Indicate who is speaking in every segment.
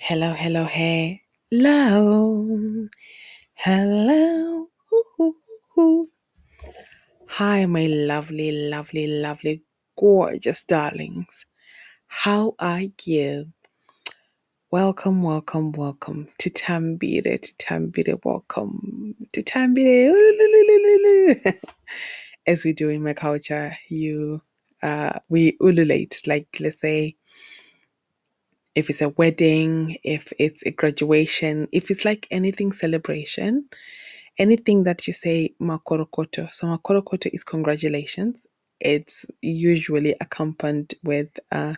Speaker 1: Hello, hello, hey. Hello. Hello. Hi, my lovely, lovely, lovely, gorgeous darlings. How are you? Welcome, welcome, welcome to Tambire, to Tambire, welcome to Tambire. As we do in my culture, you, uh, we ululate, like let's say if it's a wedding, if it's a graduation, if it's like anything celebration, anything that you say makorokoto. So makorokoto is congratulations. It's usually accompanied with uh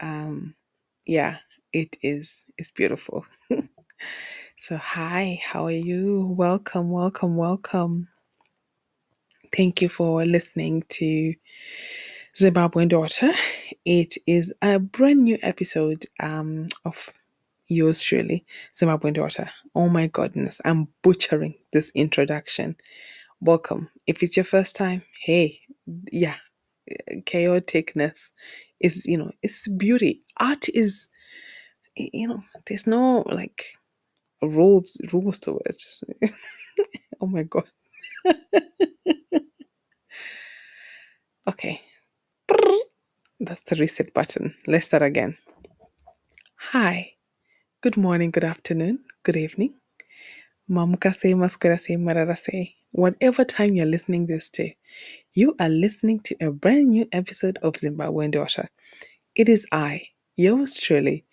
Speaker 1: um yeah, it is it's beautiful. so hi, how are you? Welcome, welcome, welcome. Thank you for listening to Zimbabwean Daughter. It is a brand new episode um, of yours truly, Zimbabwean Daughter. Oh my goodness, I'm butchering this introduction. Welcome. If it's your first time, hey, yeah, chaoticness is, you know, it's beauty. Art is, you know, there's no like rules rules to it. oh my god. Okay. That's the reset button. Let's start again. Hi. Good morning, good afternoon, good evening. Mamukase, maskurase, mararase. Whatever time you're listening this to, you are listening to a brand new episode of Zimbabwean Daughter. It is I, yours truly,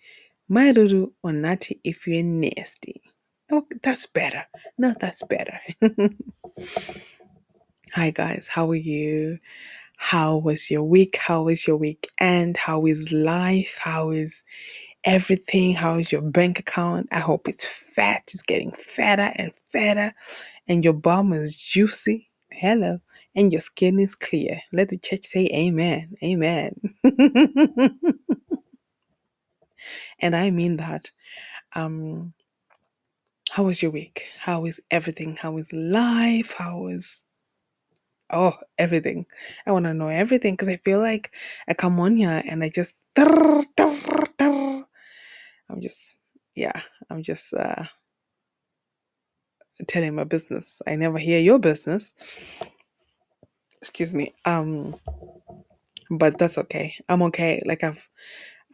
Speaker 1: Mai Ruru Onati if you're nasty. Oh, that's better. No, that's better. Hi guys, how are you? How was your week? How was your weekend? How is life? How is everything? How is your bank account? I hope it's fat, it's getting fatter and fatter, and your bum is juicy. Hello. And your skin is clear. Let the church say amen. Amen. and I mean that. Um, how was your week? How is everything? How is life? How is oh everything? I want to know everything because I feel like I come on here and I just I'm just yeah I'm just uh telling my business. I never hear your business. Excuse me. Um, but that's okay. I'm okay. Like I've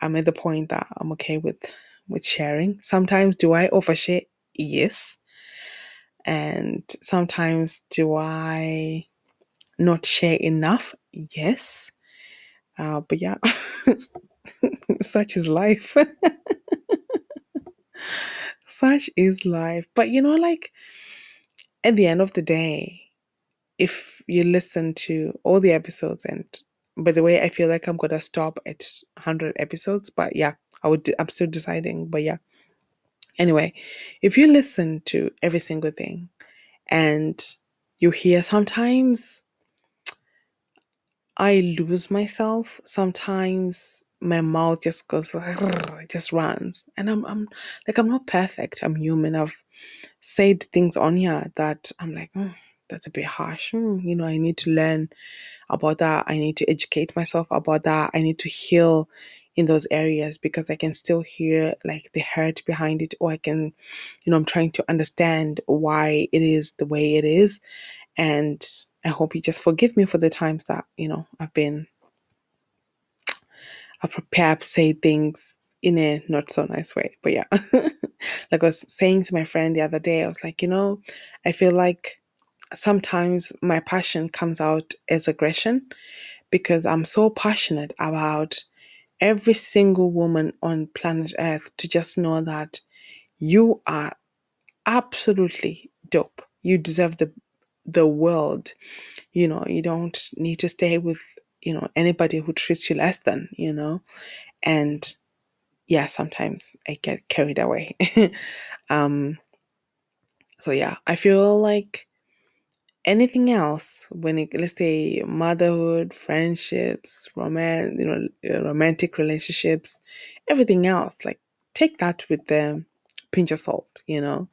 Speaker 1: I'm at the point that I'm okay with with sharing. Sometimes do I overshare? Yes. And sometimes do I not share enough? Yes. Uh, but yeah, such is life. such is life. But you know, like at the end of the day, if you listen to all the episodes and by the way, I feel like I'm gonna stop at 100 episodes, but yeah, I would. I'm still deciding, but yeah. Anyway, if you listen to every single thing and you hear sometimes I lose myself, sometimes my mouth just goes, it just runs, and I'm, I'm like, I'm not perfect. I'm human. I've said things on here that I'm like, "Hmm, that's a bit harsh. Hmm, you know, I need to learn about that. I need to educate myself about that. I need to heal in those areas because I can still hear like the hurt behind it, or I can, you know, I'm trying to understand why it is the way it is. And I hope you just forgive me for the times that, you know, I've been, I've perhaps said things in a not so nice way. But yeah, like I was saying to my friend the other day, I was like, you know, I feel like sometimes my passion comes out as aggression because I'm so passionate about every single woman on planet Earth to just know that you are absolutely dope. You deserve the the world. You know, you don't need to stay with, you know, anybody who treats you less than, you know. And yeah, sometimes I get carried away. um so yeah, I feel like anything else when it let's say motherhood friendships romance you know romantic relationships everything else like take that with the pinch of salt you know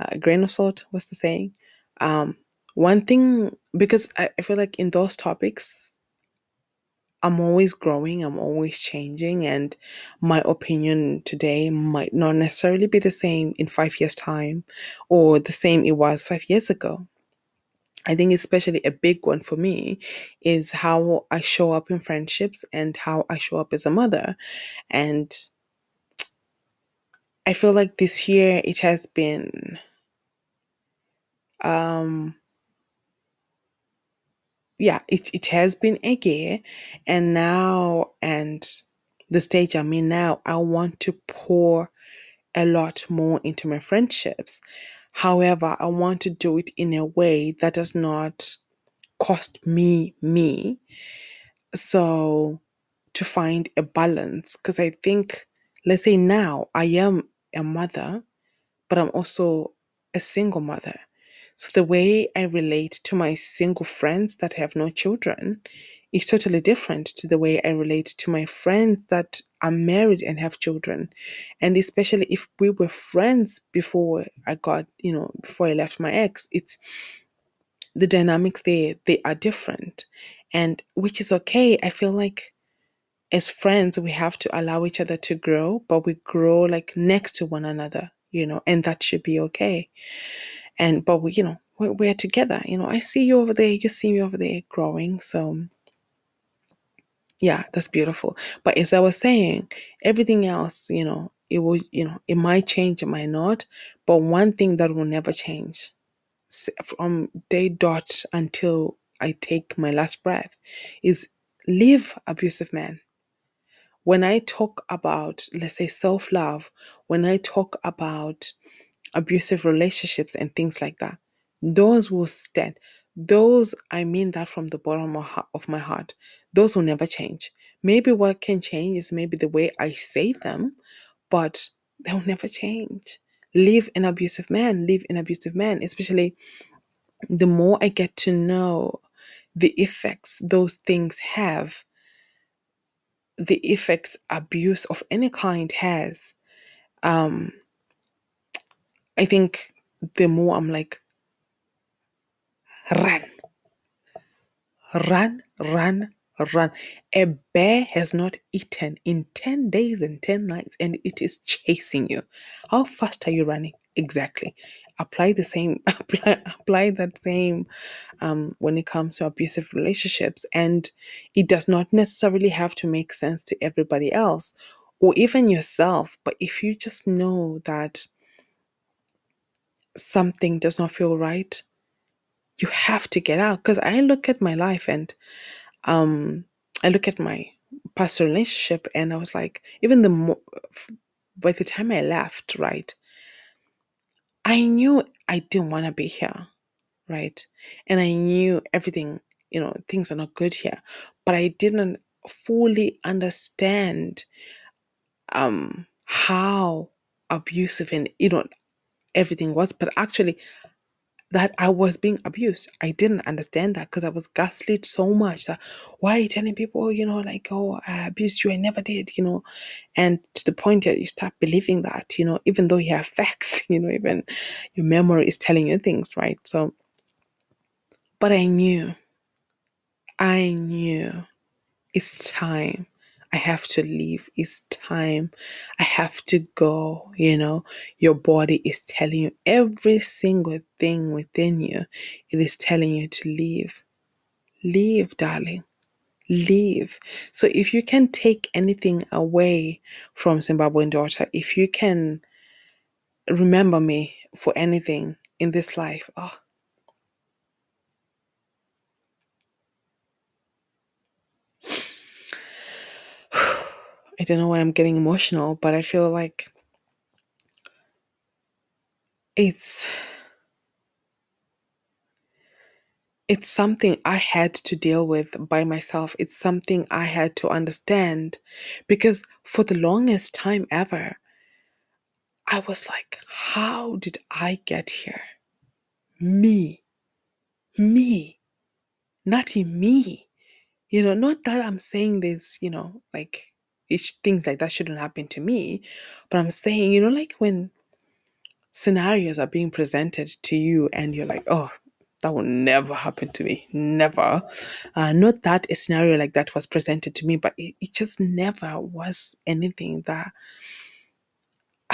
Speaker 1: a grain of salt what's the saying um one thing because I, I feel like in those topics I'm always growing, I'm always changing, and my opinion today might not necessarily be the same in five years' time or the same it was five years ago. I think, especially a big one for me, is how I show up in friendships and how I show up as a mother. And I feel like this year it has been um yeah, it it has been a year and now and the stage I'm in now, I want to pour a lot more into my friendships. However, I want to do it in a way that does not cost me me. So to find a balance, because I think, let's say now I am a mother, but I'm also a single mother. So the way I relate to my single friends that have no children is totally different to the way I relate to my friends that are married and have children. And especially if we were friends before I got, you know, before I left my ex, it's the dynamics there, they are different. And which is okay. I feel like as friends, we have to allow each other to grow, but we grow like next to one another, you know, and that should be okay. And, but we, you know, we're, we're together, you know, I see you over there, you see me over there growing. So, yeah, that's beautiful. But as I was saying, everything else, you know, it will, you know, it might change, it might not. But one thing that will never change from day dot until I take my last breath is leave abusive men. When I talk about, let's say, self love, when I talk about abusive relationships and things like that, those will stand. Those, I mean that from the bottom of my heart. Those will never change. Maybe what can change is maybe the way I say them, but they'll never change. Leave an abusive man, leave an abusive man, especially the more I get to know the effects those things have, the effects abuse of any kind has, um, I think the more I'm like, run, run, run, run. A bear has not eaten in 10 days and 10 nights and it is chasing you. How fast are you running? Exactly. Apply the same, apply, apply that same um, when it comes to abusive relationships. And it does not necessarily have to make sense to everybody else or even yourself. But if you just know that something does not feel right, you have to get out. Because I look at my life and um, I look at my past relationship and I was like, even the mo- by the time I left, right, I knew I didn't want to be here, right, and I knew everything, you know, things are not good here, but I didn't fully understand um how abusive and you know everything was, but actually that I was being abused. I didn't understand that because I was gaslit so much that why are you telling people, you know, like, oh, I abused you, I never did, you know, and to the point that you start believing that, you know, even though you have facts, you know, even your memory is telling you things, right? So, but I knew, I knew it's time. I have to leave. It's time. I have to go. You know, your body is telling you every single thing within you. It is telling you to leave. Leave, darling. Leave. So if you can take anything away from Zimbabwean daughter, if you can remember me for anything in this life, oh, I don't know why I'm getting emotional, but I feel like it's it's something I had to deal with by myself. It's something I had to understand because for the longest time ever, I was like, how did I get here? Me, me, not in me. You know, not that I'm saying this, you know, like it, things like that shouldn't happen to me, but I'm saying, you know, like when scenarios are being presented to you and you're like, oh, that will never happen to me. Never. Uh, not that a scenario like that was presented to me, but it, it just never was anything that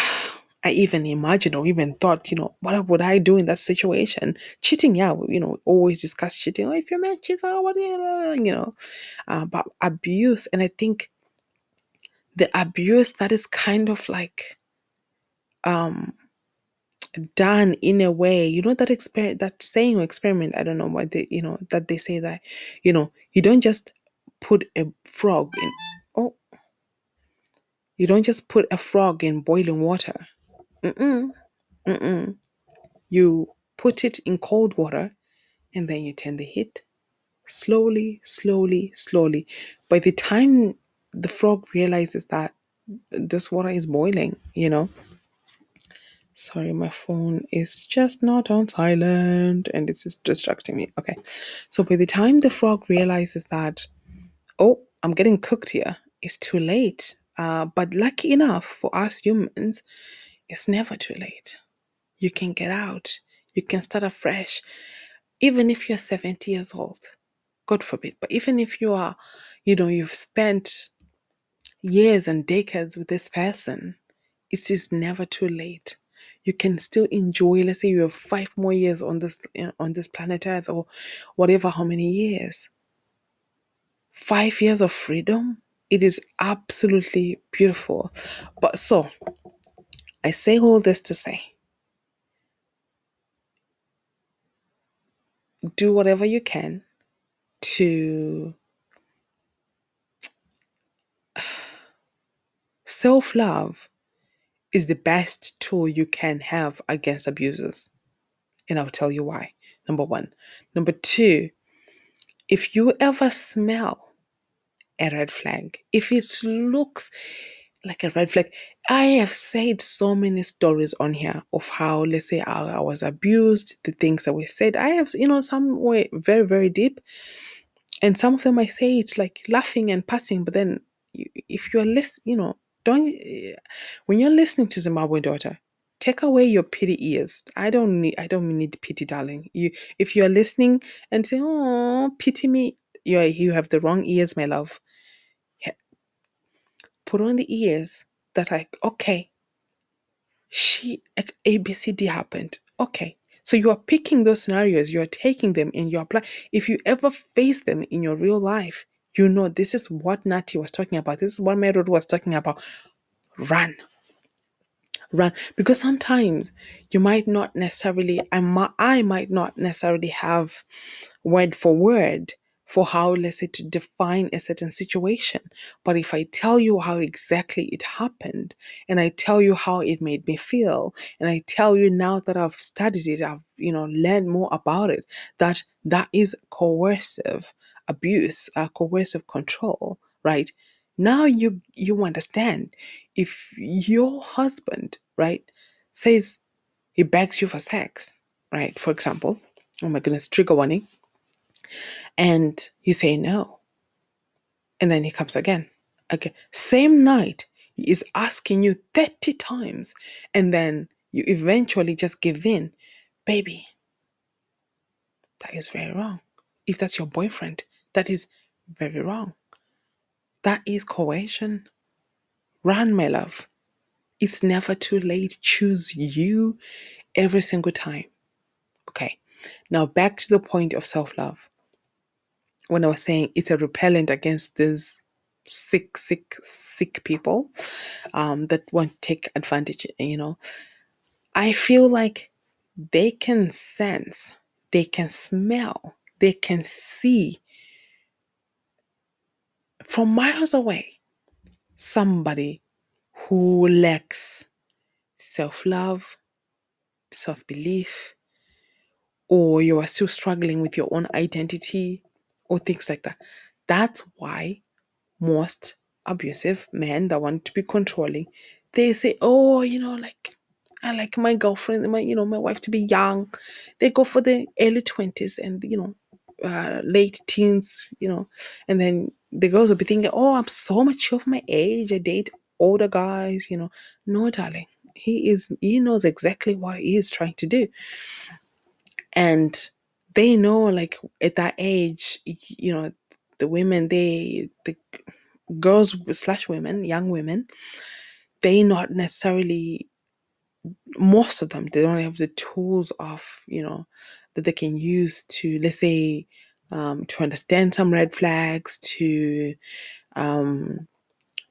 Speaker 1: I even imagined or even thought, you know, what would I do in that situation? Cheating, yeah, you know, always discuss cheating. Oh, if your man cheats, oh, what you, you know, uh, but abuse. And I think the abuse that is kind of like um done in a way you know that experiment that saying or experiment i don't know what they you know that they say that you know you don't just put a frog in oh you don't just put a frog in boiling water Mm-mm. Mm-mm. you put it in cold water and then you turn the heat slowly slowly slowly by the time the frog realizes that this water is boiling you know Sorry, my phone is just not on silent and this is distracting me. Okay. So by the time the frog realizes that, oh, I'm getting cooked here, it's too late. Uh, but lucky enough for us humans, it's never too late. You can get out, you can start afresh, even if you're 70 years old. God forbid. But even if you are, you know, you've spent years and decades with this person, it is never too late. You can still enjoy let's say you have five more years on this eh, on this planet earth or whatever how many years? Five years of freedom? It is absolutely beautiful. But so i say all this to say do whatever you can to self love is the best tool you can have against abusers. And I'll tell you why. Number one. Number two, if you ever smell a red flag, if it looks like a red flag, I have said so many stories on here of how, let's say, I, I was abused, the things that were said. I have, you know, some were very, very deep. And some of them I say it's like laughing and passing, but then if you're less, you know, don't when you're listening to Zimbabwe daughter, take away your pity ears. I don't need I don't need pity, darling. You if you're listening and say, Oh, pity me, you you have the wrong ears, my love. Put on the ears that like, okay, she ABCD happened. Okay. So you are picking those scenarios, you are taking them and you apply. If you ever face them in your real life, you know this is what Nati was talking about. This is what Merod was talking about. Run. Run. Because sometimes you might not necessarily, I might, I might not necessarily have word for word for how, let's say, to define a certain situation. But if I tell you how exactly it happened, and I tell you how it made me feel, and I tell you now that I've studied it, I've, you know, learned more about it, that that is coercive abuse, uh, coercive control, right? Now you you understand if your husband, right, says he begs you for sex, right? For example, oh my goodness, trigger warning, and you say no, and then he comes again, again, same night, he is asking you thirty times, and then you eventually just give in, baby. That is very wrong. If that's your boyfriend, that is very wrong. That is coercion. Run, my love. It's never too late. Choose you every single time. Okay. Now back to the point of self love. When I was saying it's a repellent against these sick, sick, sick people um, that want to take advantage, you know, I feel like they can sense, they can smell, they can see from miles away somebody who lacks self love, self belief, or you are still struggling with your own identity, or things like that. That's why most abusive men that want to be controlling, they say, "Oh, you know, like I like my girlfriend, my you know, my wife to be young." They go for the early twenties and you know, uh, late teens, you know, and then the girls will be thinking, "Oh, I'm so mature for my age. I date older guys." You know, no, darling. He is. He knows exactly what he is trying to do, and they know like at that age you know the women they the girls slash women young women they not necessarily most of them they don't have the tools of you know that they can use to let's say um, to understand some red flags to um,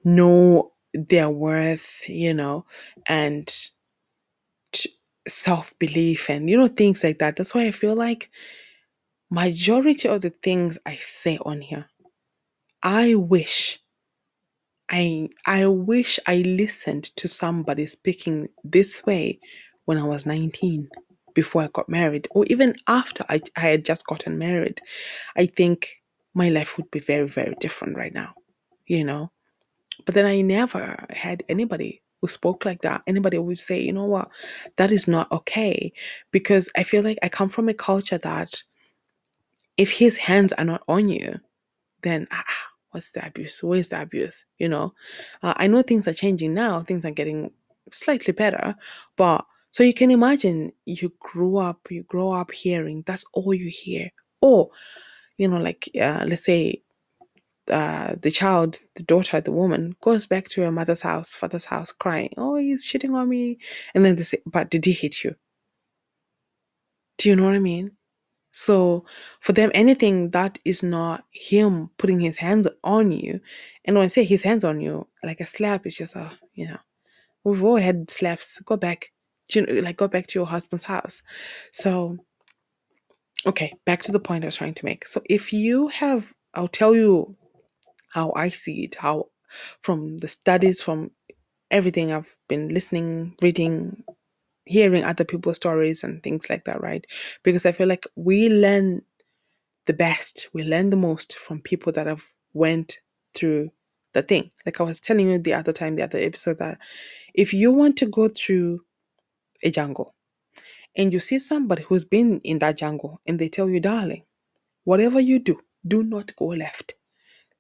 Speaker 1: know their worth you know and self-belief and you know things like that. That's why i feel like majority of the things i say on here i wish I I wish I listened to somebody speaking this way when I was 19 before I got married or even after I, I had just gotten married. I think my life would be very, very different right now, you know. But then I never had anybody who spoke like that. Anybody would say, you know what, that is not okay. Because I feel like I come from a culture that if his hands are not on you, then ah, what's the abuse? Where's the abuse? You know, uh, I know things are changing now. Things are getting slightly better, but so you can imagine you grew up, you grow up hearing that's all you hear. Or, you know, like uh, let's say uh, the child, the daughter, the woman goes back to her mother's house, father's house, crying, "Oh, he's cheating on me," and then they say, "But did he hit you?" Do you know what I mean? So for them, anything that is not him putting his hands on you, and when I say his hands on you, like a slap is just a, you know, we've all had slaps. Go back, like go back to your husband's house. So, okay, back to the point I was trying to make. So if you have, I'll tell you how I see it, how from the studies, from everything I've been listening, reading, hearing other people's stories and things like that, right? Because I feel like we learn the best, we learn the most from people that have went through the thing. Like I was telling you the other time, the other episode, that if you want to go through a jungle and you see somebody who's been in that jungle and they tell you, darling, whatever you do, do not go left.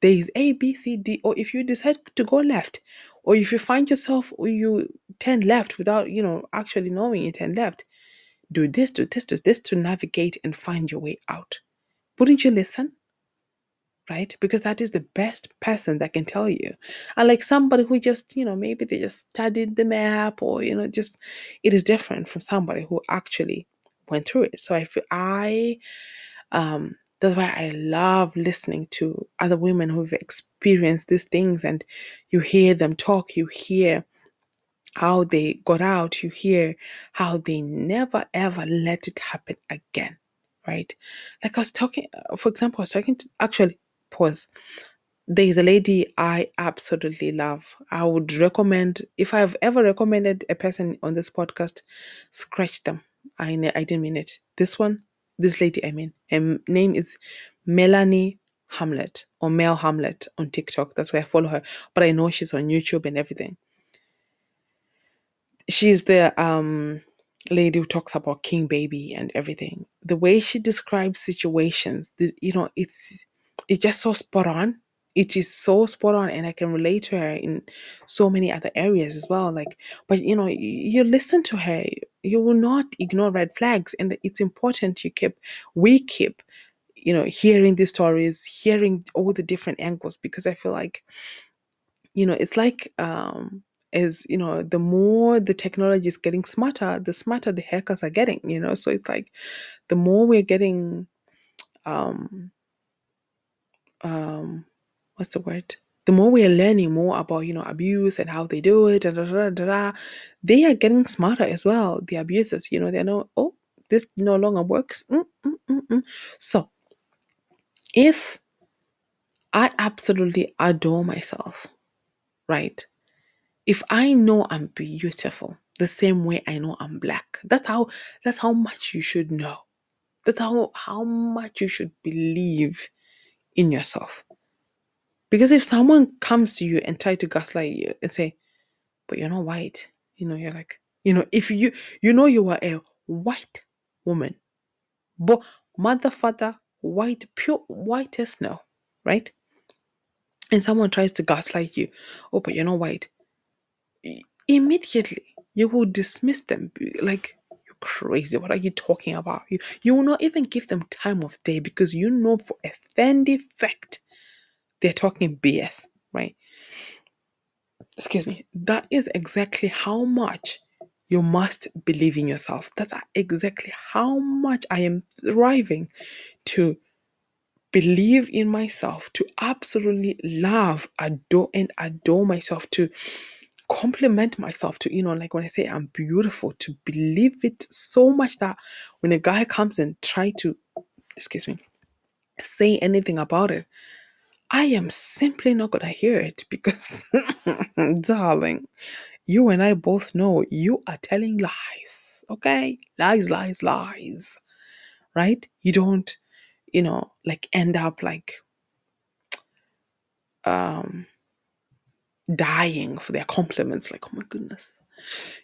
Speaker 1: There is A, B, C, D, or if you decide to go left, or if you find yourself or you turn left without, you know, actually knowing you turn left, do this, do this, do this to navigate and find your way out. Wouldn't you listen? Right? Because that is the best person that can tell you. Unlike somebody who just, you know, maybe they just studied the map or, you know, just it is different from somebody who actually went through it. So I feel I um that's why I love listening to other women who've experienced these things and you hear them talk, you hear how they got out, you hear how they never ever let it happen again, right? Like I was talking, for example, I was talking to actually, pause. There is a lady I absolutely love. I would recommend, if I've ever recommended a person on this podcast, scratch them. I, I didn't mean it. This one, this lady, I mean, her name is Melanie Hamlet or Mel Hamlet on TikTok. That's where I follow her. But I know she's on YouTube and everything. She's the um lady who talks about King Baby and everything. The way she describes situations, the, you know, it's it's just so spot on. It is so spot on, and I can relate to her in so many other areas as well. Like, but you know, you listen to her, you will not ignore red flags, and it's important you keep, we keep, you know, hearing these stories, hearing all the different angles, because I feel like, you know, it's like um is you know the more the technology is getting smarter the smarter the hackers are getting you know so it's like the more we're getting um um what's the word the more we are learning more about you know abuse and how they do it and da, da, da, da, they are getting smarter as well the abusers you know they know oh this no longer works mm, mm, mm, mm. so if i absolutely adore myself right if I know I'm beautiful the same way I know I'm black, that's how that's how much you should know. That's how how much you should believe in yourself. Because if someone comes to you and try to gaslight you and say, but you're not white, you know, you're like, you know, if you you know you are a white woman, but mother, father, white, pure white as snow, right? And someone tries to gaslight you, oh, but you're not white immediately you will dismiss them like crazy. What are you talking about? You, you will not even give them time of day because you know for a fendi fact they're talking BS, right? Excuse me. That is exactly how much you must believe in yourself. That's exactly how much I am thriving to believe in myself, to absolutely love, adore, and adore myself, to compliment myself to you know like when i say i'm beautiful to believe it so much that when a guy comes and try to excuse me say anything about it i am simply not gonna hear it because darling you and i both know you are telling lies okay? Lies lies lies right? You don't you know like end up like um dying for their compliments. Like, oh my goodness.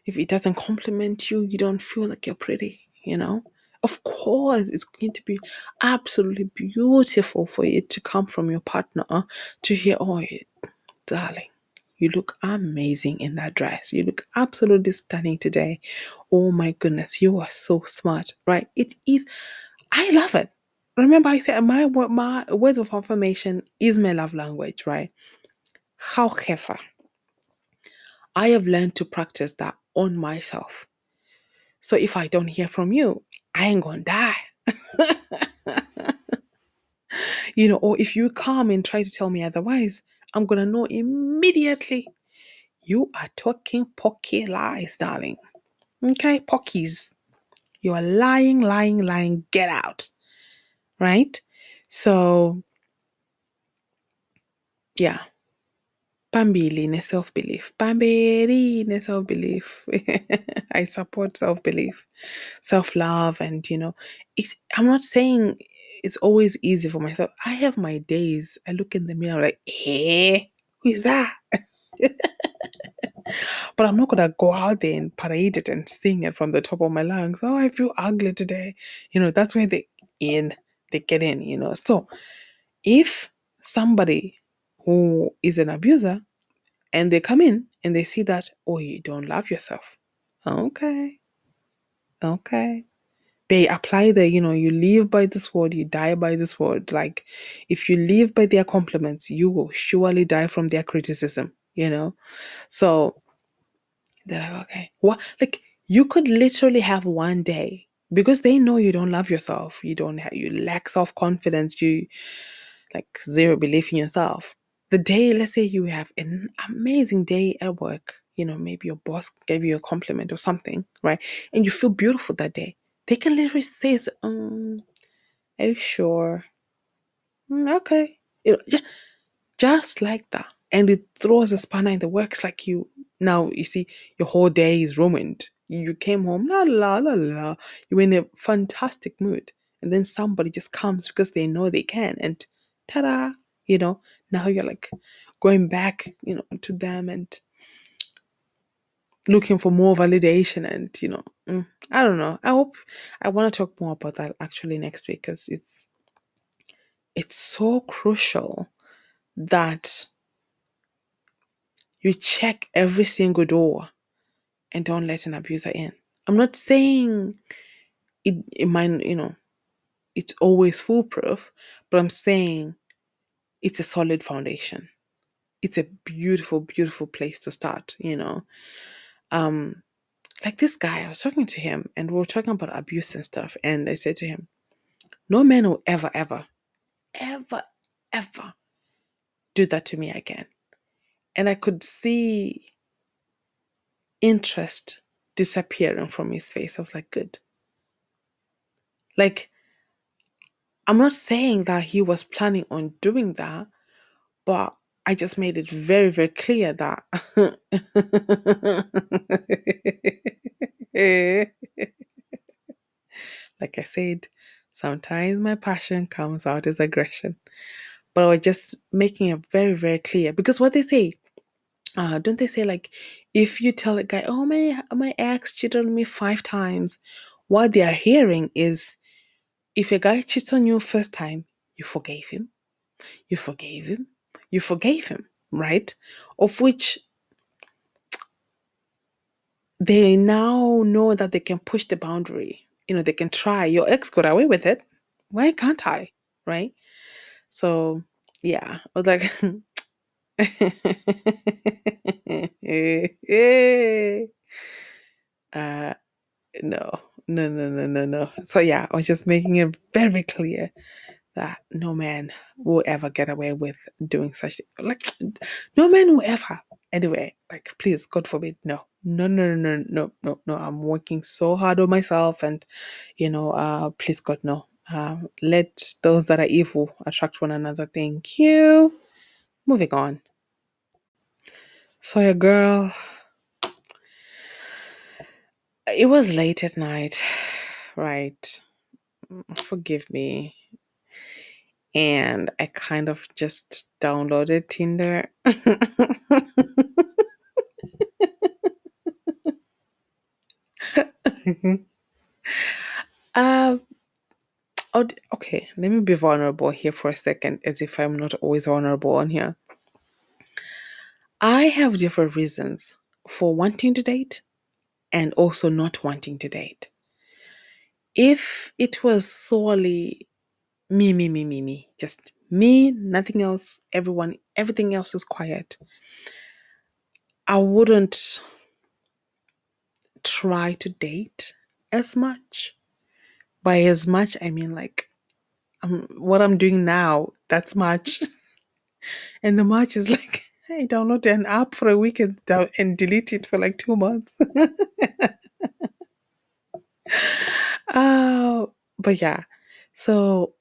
Speaker 1: If it doesn't compliment you, you don't feel like you're pretty, you know? Of course, it's going to be absolutely beautiful for it to come from your partner to hear, oh, darling, you look amazing in that dress. You look absolutely stunning today. Oh my goodness, you are so smart, right? It is, I love it. Remember, I said my, my words of affirmation is my love language, right? However, I have learned to practice that on myself. So if I don't hear from you, I ain't gonna die. you know, or if you come and try to tell me otherwise, I'm gonna know immediately you are talking pocky lies, darling. Okay, pockies. You are lying, lying, lying. Get out. Right? So, yeah. Pambili ne self belief. Pambili ne self belief. I support self belief, self love, and you know, it's, I'm not saying it's always easy for myself. I have my days. I look in the mirror, I'm like, eh, who is that? but I'm not gonna go out there and parade it and sing it from the top of my lungs. Oh, I feel ugly today. You know, that's where they in, they get in, you know. So if somebody who is an abuser and they come in and they see that, oh, you don't love yourself. Okay. Okay. They apply the, you know, you live by this word, you die by this word. Like, if you live by their compliments, you will surely die from their criticism, you know? So they're like, okay. What? Like, you could literally have one day because they know you don't love yourself. You don't have, you lack self confidence. You like zero belief in yourself the day, let's say you have an amazing day at work, you know, maybe your boss gave you a compliment or something, right? And you feel beautiful that day. They can literally say, um, are you sure? Mm, okay. You know, yeah, just like that. And it throws a spanner in the works like you now you see your whole day is ruined. You came home, la la la la. You're in a fantastic mood. And then somebody just comes because they know they can and ta-da, you know? Now you're like going back you know to them and looking for more validation and you know mm, i don't know. I hope i want to talk more about that actually next week because it's it's so crucial that you check every single door and don't let an abuser in. I'm not saying it, it might you know it's always foolproof but i'm saying it's a solid foundation. It's a beautiful, beautiful place to start, you know. Um, like this guy, I was talking to him and we were talking about abuse and stuff. And I said to him, No man will ever, ever, ever, ever do that to me again. And I could see interest disappearing from his face. I was like, Good. Like, I'm not saying that he was planning on doing that, but I just made it very, very clear that like I said, sometimes my passion comes out as aggression. But I was just making it very, very clear because what they say, uh, don't they say like if you tell a guy, oh my my ex cheated on me five times, what they are hearing is if a guy cheats on you first time, you forgave him, you forgave him, you forgave him, right? Of which they now know that they can push the boundary. You know, they can try. Your ex got away with it. Why can't I? Right? So yeah, I was like uh no, no, no, no, no, no. So yeah, I was just making it very clear that no man will ever get away with doing such like no man will ever. Anyway like please god forbid no. No no no no no no i'm working so hard on myself and you know uh please god no. Um let those that are evil attract one another. Thank you. Moving on. So your girl it was late at night right forgive me and I kind of just downloaded Tinder. oh, okay, let me be vulnerable here for a second, as if I'm not always vulnerable on here. I have different reasons for wanting to date and also not wanting to date. If it was solely me, me, me, me, me, just me, nothing else, everyone, everything else is quiet, I wouldn't try to date as much. By as much, I mean like um, what I'm doing now, that's much. and the much is like, I download an app for a week and, down, and delete it for like two months. uh, but yeah, so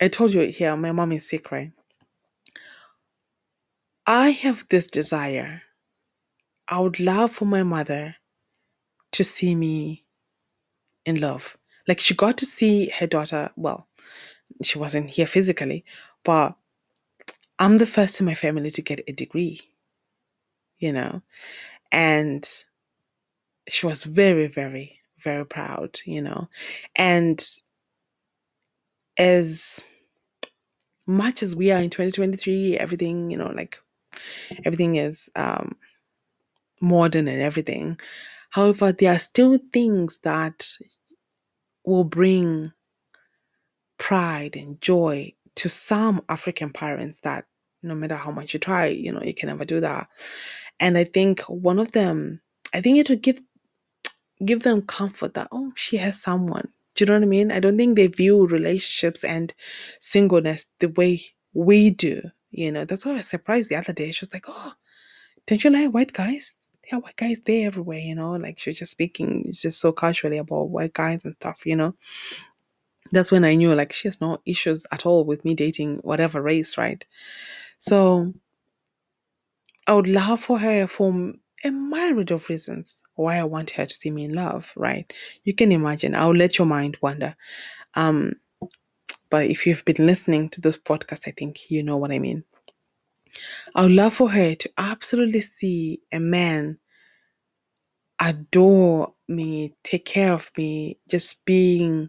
Speaker 1: I told you here, my mom is sick, right? I have this desire. I would love for my mother to see me in love. Like she got to see her daughter, well, she wasn't here physically, but I'm the first in my family to get a degree, you know, and she was very, very, very proud, you know, and as much as we are in 2023, everything, you know, like everything is um, modern and everything. However, there are still things that will bring pride and joy to some African parents that no matter how much you try, you know, you can never do that. And I think one of them, I think it would give give them comfort that oh, she has someone. Do you know what I mean? I don't think they view relationships and singleness the way we do. You know, that's why I was surprised the other day. She was like, "Oh, don't you like white guys? Yeah, white guys they everywhere." You know, like she was just speaking just so casually about white guys and stuff. You know, that's when I knew like she has no issues at all with me dating whatever race, right? So I would love for her for a myriad of reasons why I want her to see me in love, right? You can imagine. I'll let your mind wander. Um, but if you've been listening to this podcast, I think you know what I mean. I would love for her to absolutely see a man adore me, take care of me, just being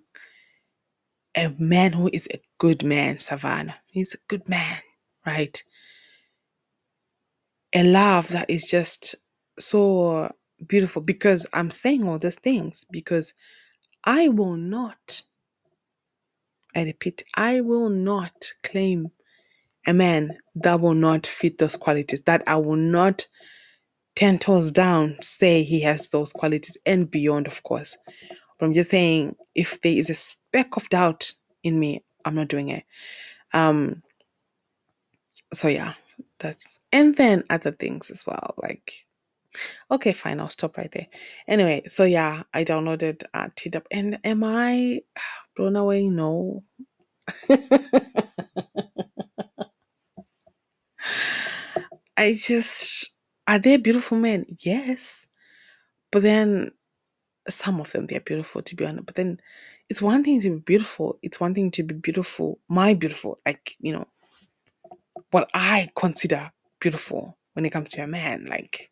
Speaker 1: a man who is a good man, Savannah. He's a good man, right? A love that is just so beautiful because I'm saying all these things because I will not, I repeat, I will not claim a man that will not fit those qualities, that I will not 10 toes down say he has those qualities and beyond, of course. But I'm just saying, if there is a speck of doubt in me, I'm not doing it. Um, so yeah, that's and then other things as well, like okay, fine, I'll stop right there. Anyway, so yeah, I downloaded uh, TW, and am I blown away? No. I just are they beautiful men? Yes, but then some of them they're beautiful to be honest. But then it's one thing to be beautiful. It's one thing to be beautiful. My beautiful, like you know, what I consider beautiful when it comes to a man. Like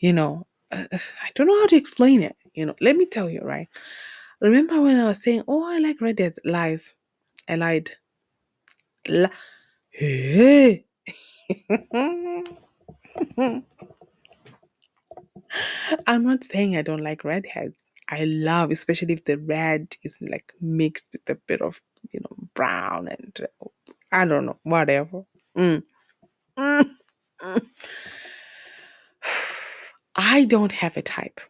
Speaker 1: you know, uh, I don't know how to explain it. You know, let me tell you, right? Remember when I was saying, "Oh, I like redheads"? Lies. I lied. Li- hey. I'm not saying I don't like redheads. I love, especially if the red is like mixed with a bit of, you know, brown and uh, I don't know, whatever. Mm. Mm. Mm. I don't have a type.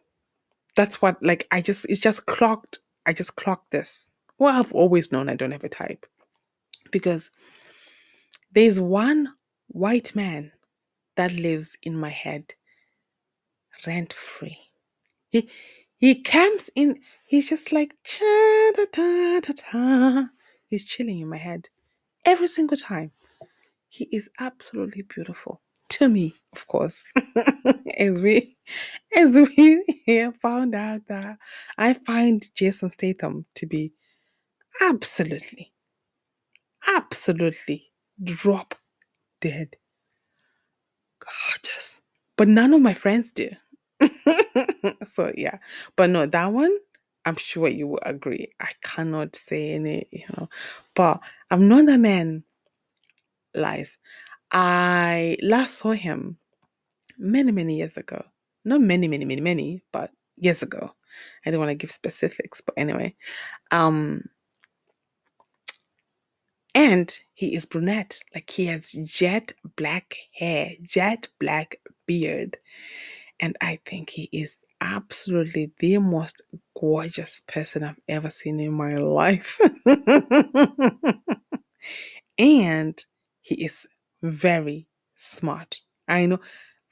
Speaker 1: That's what, like, I just, it's just clocked. I just clocked this. Well, I've always known I don't have a type because there's one white man that lives in my head rent free. He he comes in, he's just like cha da da da da. He's chilling in my head every single time. He is absolutely beautiful to me, of course. as we as we here found out that I find Jason Statham to be absolutely, absolutely drop dead gorgeous. But none of my friends do. so yeah. But no, that one, I'm sure you will agree. I cannot say any, you know. But I've known that man lies. I last saw him many, many years ago. Not many, many, many, many, but years ago. I don't want to give specifics, but anyway. Um and he is brunette. Like he has jet black hair, jet black beard. And I think he is absolutely the most gorgeous person I've ever seen in my life. and he is very smart. I know,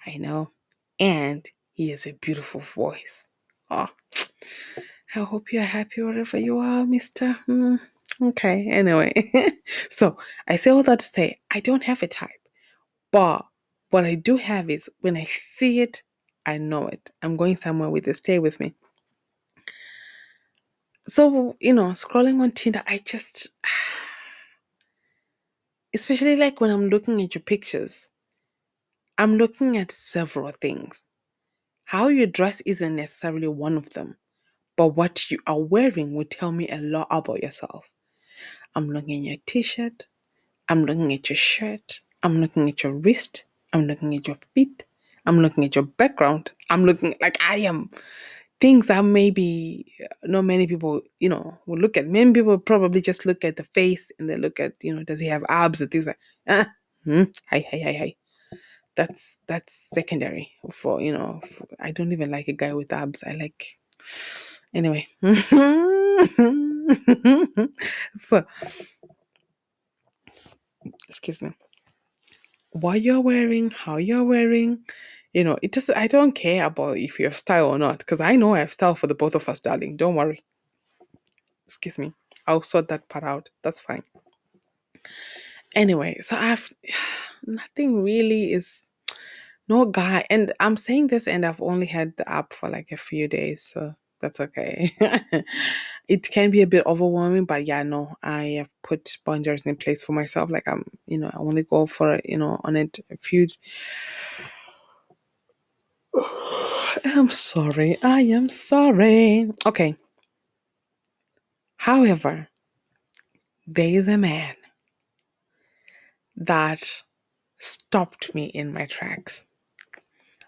Speaker 1: I know. And he has a beautiful voice. Oh, I hope you're happy wherever you are, Mr. Hmm. Okay, anyway. so I say all that to say I don't have a type. But what I do have is when I see it, I know it. I'm going somewhere with this. Stay with me. So, you know, scrolling on Tinder, I just, especially like when I'm looking at your pictures, I'm looking at several things. How you dress isn't necessarily one of them, but what you are wearing will tell me a lot about yourself. I'm looking at your t shirt, I'm looking at your shirt, I'm looking at your wrist, I'm looking at your feet, I'm looking at your background, I'm looking like I am things that maybe not many people, you know, will look at. Many people probably just look at the face and they look at, you know, does he have abs and things like, ah, hmm, hi, hi, hi, hi. That's that's secondary for you know. For, I don't even like a guy with abs. I like anyway. so excuse me. What you're wearing, how you're wearing, you know, it just I don't care about if you have style or not, because I know I have style for the both of us, darling. Don't worry. Excuse me. I'll sort that part out. That's fine. Anyway, so I've nothing really is no guy and I'm saying this and I've only had the app for like a few days, so that's okay. it can be a bit overwhelming, but yeah, no, I have put boundaries in place for myself. Like I'm, you know, I only go for you know on it a few. I'm sorry. I am sorry. Okay. However, there is a man that stopped me in my tracks.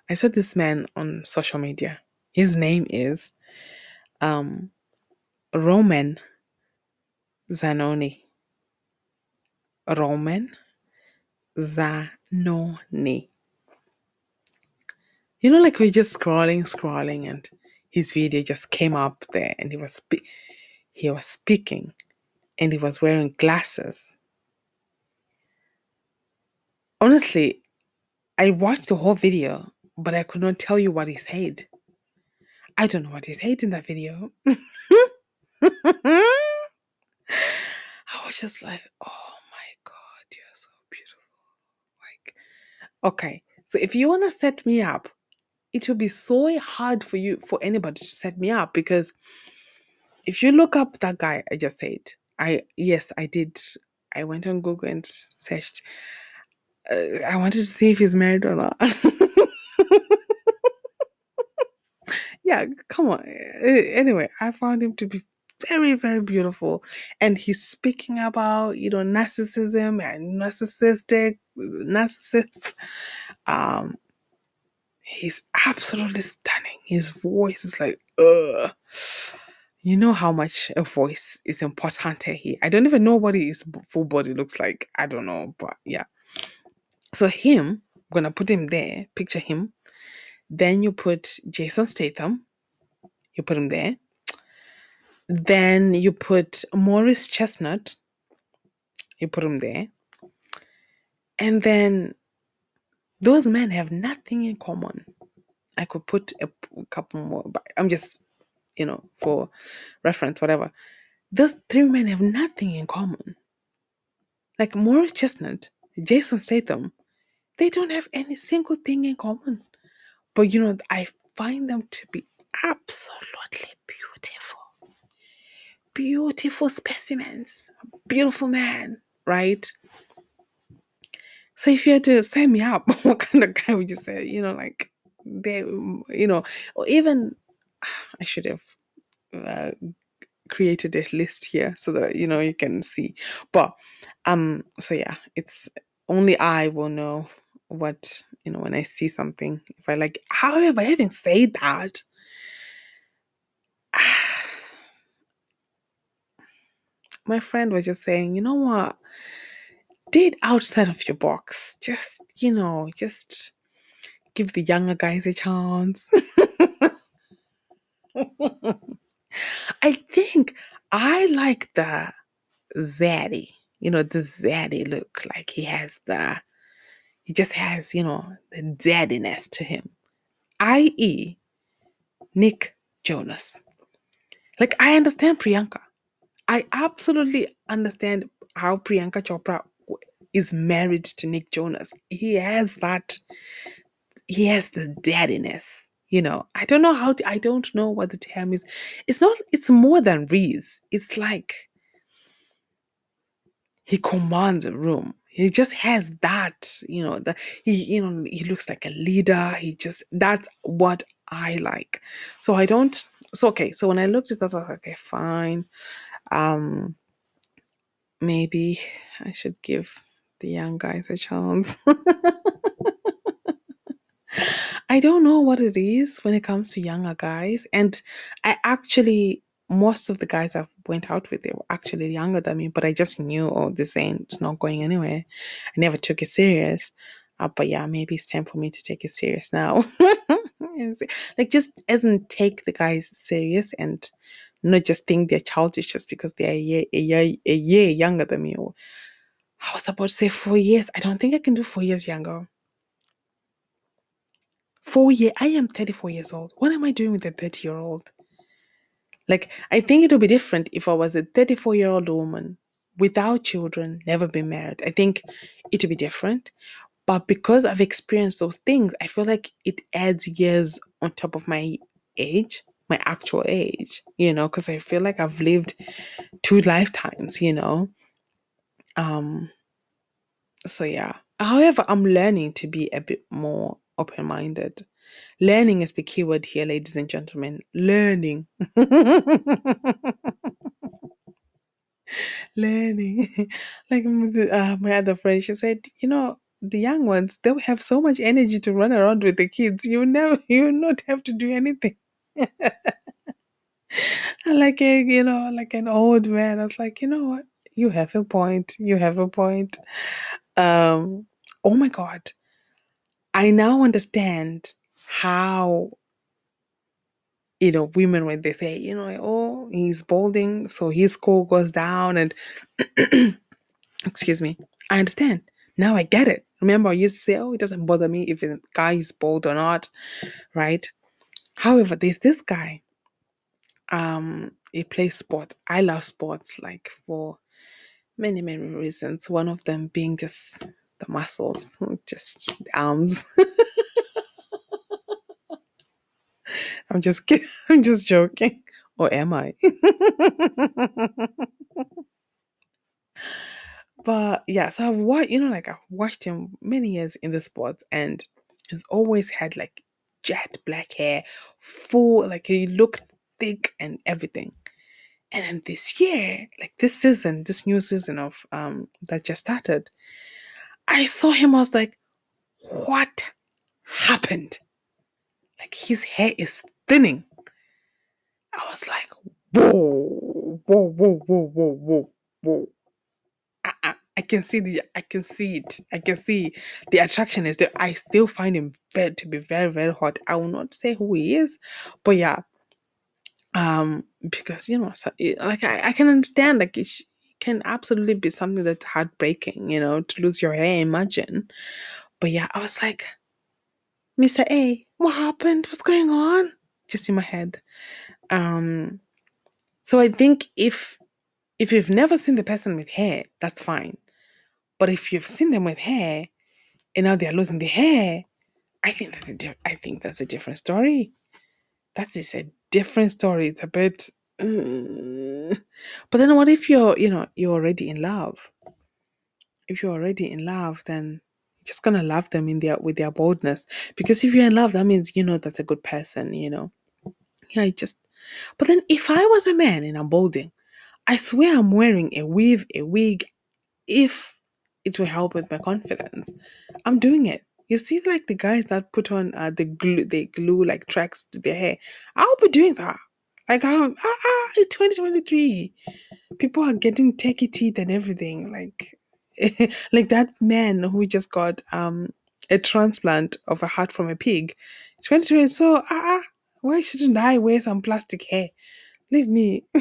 Speaker 1: I saw this man on social media. His name is um, Roman Zanoni. Roman Zanoni. You know, like we're just scrolling, scrolling, and his video just came up there, and he was spe- he was speaking, and he was wearing glasses. Honestly, I watched the whole video, but I could not tell you what he said. I don't know what he said in that video. I was just like, oh my God, you're so beautiful. Like, okay, so if you want to set me up, it will be so hard for you, for anybody to set me up because if you look up that guy I just said, I, yes, I did. I went on Google and searched. Uh, I wanted to see if he's married or not. yeah, come on. Anyway, I found him to be very, very beautiful. And he's speaking about, you know, narcissism and narcissistic narcissists. Um He's absolutely stunning. His voice is like. You know how much a voice is important here. I don't even know what his full body looks like. I don't know, but yeah. So him, I'm gonna put him there. Picture him. Then you put Jason Statham. You put him there. Then you put Morris Chestnut. You put him there. And then those men have nothing in common. I could put a couple more, but I'm just, you know, for reference, whatever. Those three men have nothing in common. Like Morris Chestnut, Jason Statham, they don't have any single thing in common. But you know, I find them to be absolutely beautiful. Beautiful specimens. Beautiful man, right? So if you had to sign me up, what kind of guy would you say? You know, like they, you know, or even I should have uh, created a list here so that you know you can see. But um, so yeah, it's only I will know what you know when I see something. If I like, however, having said that, my friend was just saying, you know what? Date outside of your box. Just, you know, just give the younger guys a chance. I think I like the zaddy, you know, the zaddy look. Like he has the, he just has, you know, the zaddiness to him. I.e., Nick Jonas. Like, I understand Priyanka. I absolutely understand how Priyanka Chopra is married to Nick Jonas. He has that, he has the daddiness. You know, I don't know how, to, I don't know what the term is. It's not, it's more than Reese. It's like he commands a room. He just has that, you know, that he, you know, he looks like a leader. He just, that's what I like. So I don't, so okay. So when I looked at that, I was like, okay, fine. Um, maybe I should give the young guys a chance. I don't know what it is when it comes to younger guys. And I actually, most of the guys I've went out with, they were actually younger than me, but I just knew, oh, this ain't, it's not going anywhere. I never took it serious. Uh, but yeah, maybe it's time for me to take it serious now. Like, just doesn't take the guys serious and not just think they're childish just because they're a year, a year, a year younger than me. Or Ah, I was about to say four years. I don't think I can do four years younger. Four year. I am 34 years old. What am I doing with a 30 year old? Like, I think it would be different if I was a 34 year old woman without children, never been married. I think it would be different. But because I've experienced those things, I feel like it adds years on top of my age, my actual age, you know, because I feel like I've lived two lifetimes, you know. Um, so yeah. However, I'm learning to be a bit more open minded. Learning is the key word here, ladies and gentlemen. Learning. learning. like uh, my other friend, she said, you know, the young ones, they'll have so much energy to run around with the kids. You never, you not have to do anything. like a, you know, like an old man. I was like, you know what? You have a point. You have a point. Um, oh my God. I now understand how, you know, women, when they say, you know, oh, he's balding, so his score goes down, and excuse me, I understand. Now I get it. Remember, I used to say, oh, it doesn't bother me if a guy is bald or not, right? However, there's this guy. Um, he plays sport. I love sports, like for many, many reasons. One of them being just the muscles, just the arms. I'm just kidding. I'm just joking. Or am I? but yeah, so I've watched, you know, like I've watched him many years in the sports and he's always had like jet black hair, full, like he looked thick and everything. And then this year, like this season, this new season of um that just started, I saw him, I was like, what happened? Like his hair is thinning. I was like, whoa, whoa, whoa, whoa, whoa, whoa, whoa. I, I, I can see the I can see it. I can see the attraction is there. I still find him very to be very, very hot. I will not say who he is, but yeah. Um, because you know, so, like I, I can understand like it can absolutely be something that's heartbreaking, you know, to lose your hair, imagine. But yeah, I was like, Mr. A, what happened? What's going on? Just in my head. Um, so I think if if you've never seen the person with hair, that's fine. But if you've seen them with hair and now they're losing the hair, I think that's a di- I think that's a different story. That is a different story. It's a bit. uh, But then, what if you're you know you're already in love? If you're already in love, then you're just gonna love them in their with their boldness. Because if you're in love, that means you know that's a good person. You know. Yeah, I just. But then, if I was a man and I'm I swear I'm wearing a weave, a wig, if it will help with my confidence. I'm doing it. You see, like the guys that put on uh, the glue, they glue like tracks to their hair. I'll be doing that. Like I'm, ah, ah, it's 2023. People are getting Turkey teeth and everything. Like, like that man who just got um a transplant of a heart from a pig. 2020. So, ah, ah, why shouldn't I wear some plastic hair? Leave me.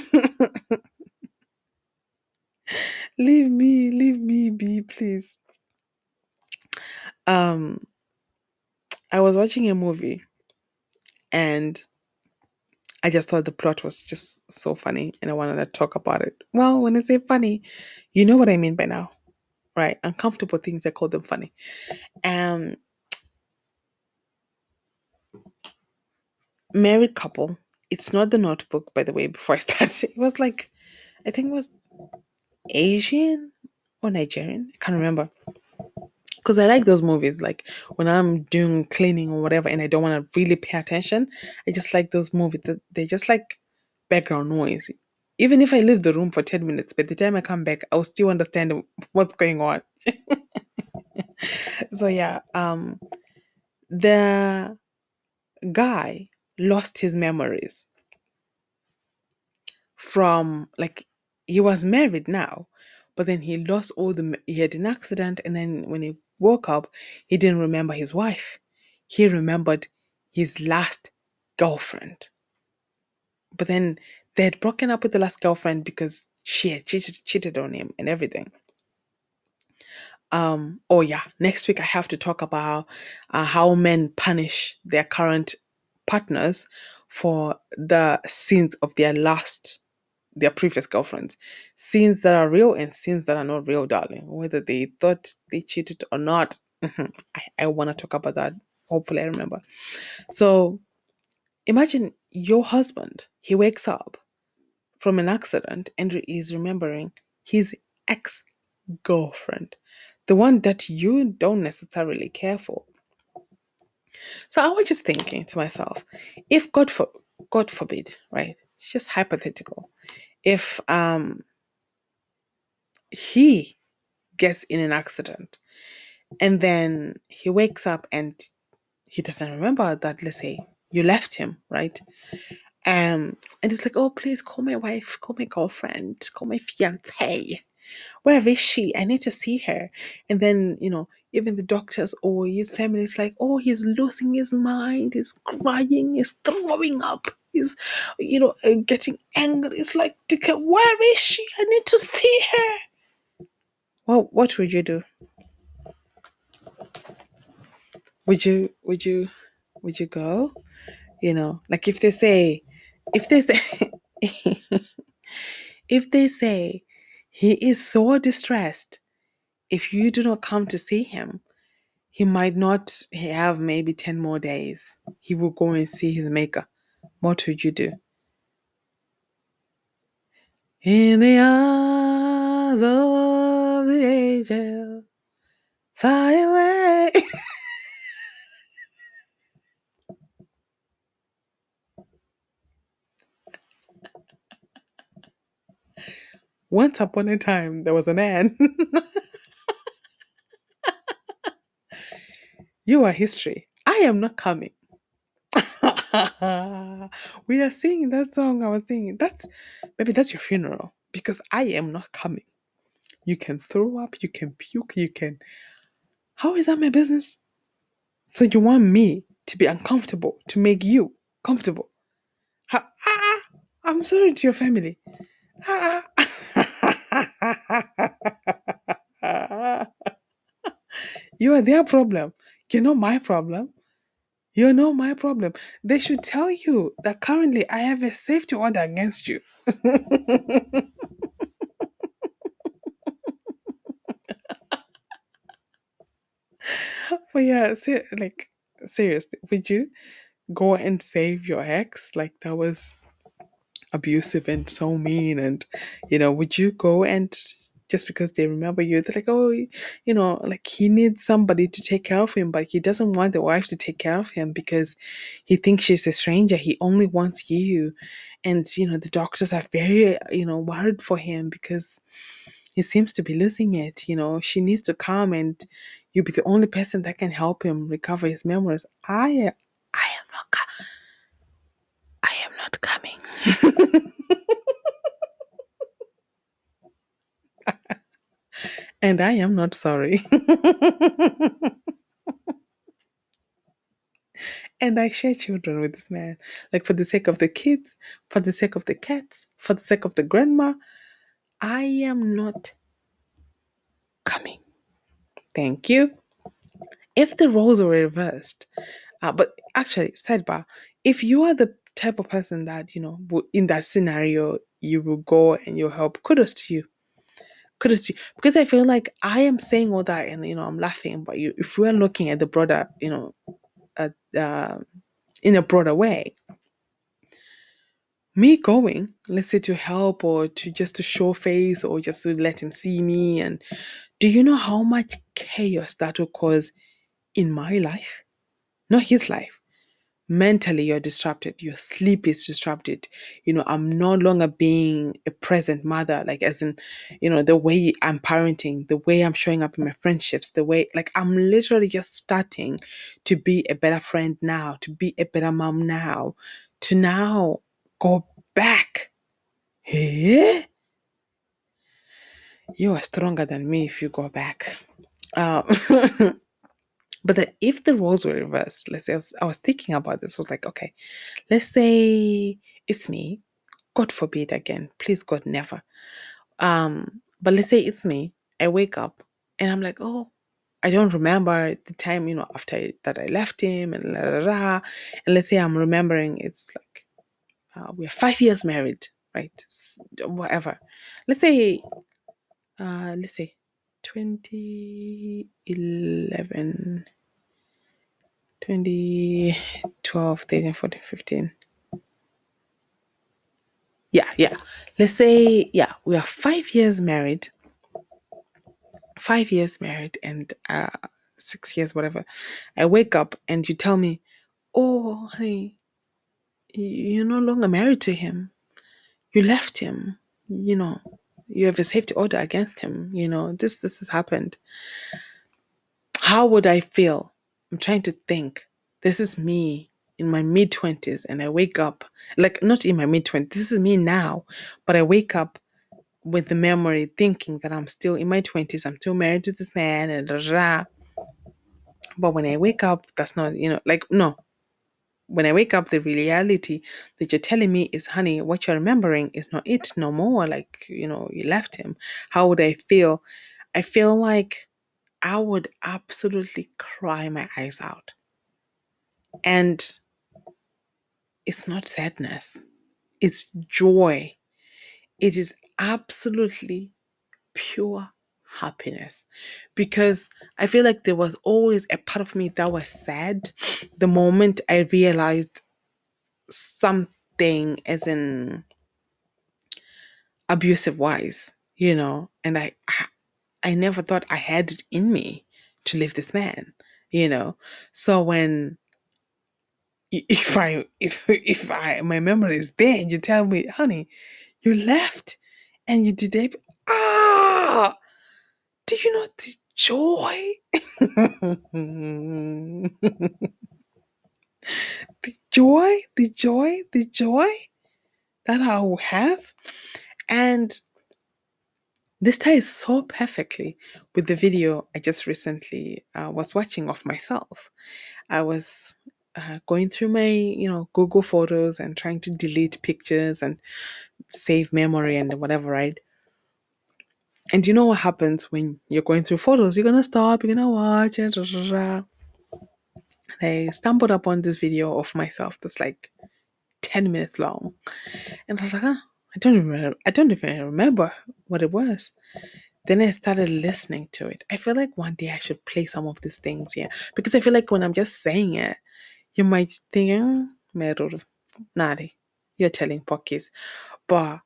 Speaker 1: leave me leave me be please um i was watching a movie and i just thought the plot was just so funny and i wanted to talk about it. Well when i say funny you know what i mean by now right? Uncomfortable things i call them funny. Um married couple it's not the notebook by the way before i started. It was like i think it was asian or nigerian i can't remember because I like those movies. Like when I'm doing cleaning or whatever, and I don't want to really pay attention, I just like those movies. that They're just like background noise. Even if I leave the room for ten minutes, by the time I come back, I'll still understand what's going on. so yeah, um, the guy lost his memories from like he was married now, but then he lost all the he had an accident, and then when he woke up, he didn't remember his wife. He remembered his last girlfriend. But then they had broken up with the last girlfriend because she had cheated, cheated on him and everything. Um, oh yeah, next week I have to talk about uh, how men punish their current partners for the sins of their last their previous girlfriends. Sins that are real and sins that are not real, darling. Whether they thought they cheated or not. I, I want to talk about that. Hopefully I remember. So imagine your husband, he wakes up from an accident and is remembering his ex girlfriend, the one that you don't necessarily care for. So I was just thinking to myself, if God for God forbid, right? It's just hypothetical. If um he gets in an accident and then he wakes up and he doesn't remember that let's say you left him, right? Um and it's like, oh please call my wife, call my girlfriend, call my fiance. Where is she? I need to see her. And then, you know, even the doctors or his family is like, oh, he's losing his mind, he's crying, he's throwing up, he's, you know, uh, getting angry. It's like, "Dika, where is she? I need to see her. Well, what would you do? Would you, would you, would you go? You know, like if they say, if they say, if they say he is so distressed, if you do not come to see him, he might not have maybe 10 more days. He will go and see his maker. What would you do? In the eyes of the angel, fly away. Once upon a time, there was a man. you are history. I am not coming. we are singing that song I was singing. That's maybe that's your funeral because I am not coming. You can throw up, you can puke, you can. How is that my business? So you want me to be uncomfortable to make you comfortable? How, ah, I'm sorry to your family. Ah, you are their problem. You're not my problem. You're not my problem. They should tell you that currently I have a safety order against you. but yeah, ser- like seriously, would you go and save your ex? Like that was abusive and so mean, and you know, would you go and just because they remember you, they're like, oh, you know, like he needs somebody to take care of him, but he doesn't want the wife to take care of him because he thinks she's a stranger. He only wants you. And, you know, the doctors are very, you know, worried for him because he seems to be losing it. You know, she needs to come and you be the only person that can help him recover his memories. I, I am not, I am not coming. and I am not sorry. and I share children with this man, like for the sake of the kids, for the sake of the cats, for the sake of the grandma. I am not coming. Thank you. If the roles were reversed, uh, but actually, sidebar, if you are the type of person that, you know, in that scenario, you will go and you'll help, kudos to you. Kudos to you. Because I feel like I am saying all that and, you know, I'm laughing, but you, if we're looking at the broader, you know, at, uh, in a broader way, me going, let's say to help or to just to show face or just to let him see me, and do you know how much chaos that will cause in my life? Not his life. Mentally, you're disrupted. Your sleep is disrupted. You know, I'm no longer being a present mother, like as in, you know, the way I'm parenting, the way I'm showing up in my friendships, the way, like, I'm literally just starting to be a better friend now, to be a better mom now, to now go back. Eh? You are stronger than me if you go back. Um, but that if the roles were reversed, let's say I was, I was thinking about this, I was like, okay, let's say it's me. God forbid again. Please, God, never. Um, but let's say it's me. I wake up and I'm like, oh, I don't remember the time, you know, after that I left him and la la la. And let's say I'm remembering it's like uh, we're five years married, right? Whatever. Let's say, uh, let's say 2011, 2012, 13, 14, 15. Yeah, yeah. Let's say, yeah, we are five years married, five years married, and uh, six years, whatever. I wake up and you tell me, oh, honey, you're no longer married to him. You left him. You know, you have a safety order against him. You know, this this has happened. How would I feel? I'm trying to think. This is me in my mid twenties, and I wake up like not in my mid twenties. This is me now, but I wake up with the memory, thinking that I'm still in my twenties. I'm still married to this man, and da, da, da. but when I wake up, that's not you know like no. When I wake up, the reality that you're telling me is, honey, what you're remembering is not it no more. Like, you know, you left him. How would I feel? I feel like I would absolutely cry my eyes out. And it's not sadness, it's joy. It is absolutely pure happiness. Because I feel like there was always a part of me that was sad the moment I realized something as in abusive wise, you know, and I, I never thought I had it in me to leave this man, you know. So when if I if if I my memory is there and you tell me, honey, you left and you did it, ah, do you know the joy? the joy, the joy, the joy that I will have. And this ties so perfectly with the video I just recently uh, was watching of myself. I was uh, going through my, you know, Google Photos and trying to delete pictures and save memory and whatever, right? And you know what happens when you're going through photos? You're gonna stop, you're gonna watch it. And I stumbled upon this video of myself that's like 10 minutes long. And I was like, huh, I don't even I don't even remember what it was. Then I started listening to it. I feel like one day I should play some of these things here. Because I feel like when I'm just saying it, you might think, mm, Nadi, you're telling pockies. But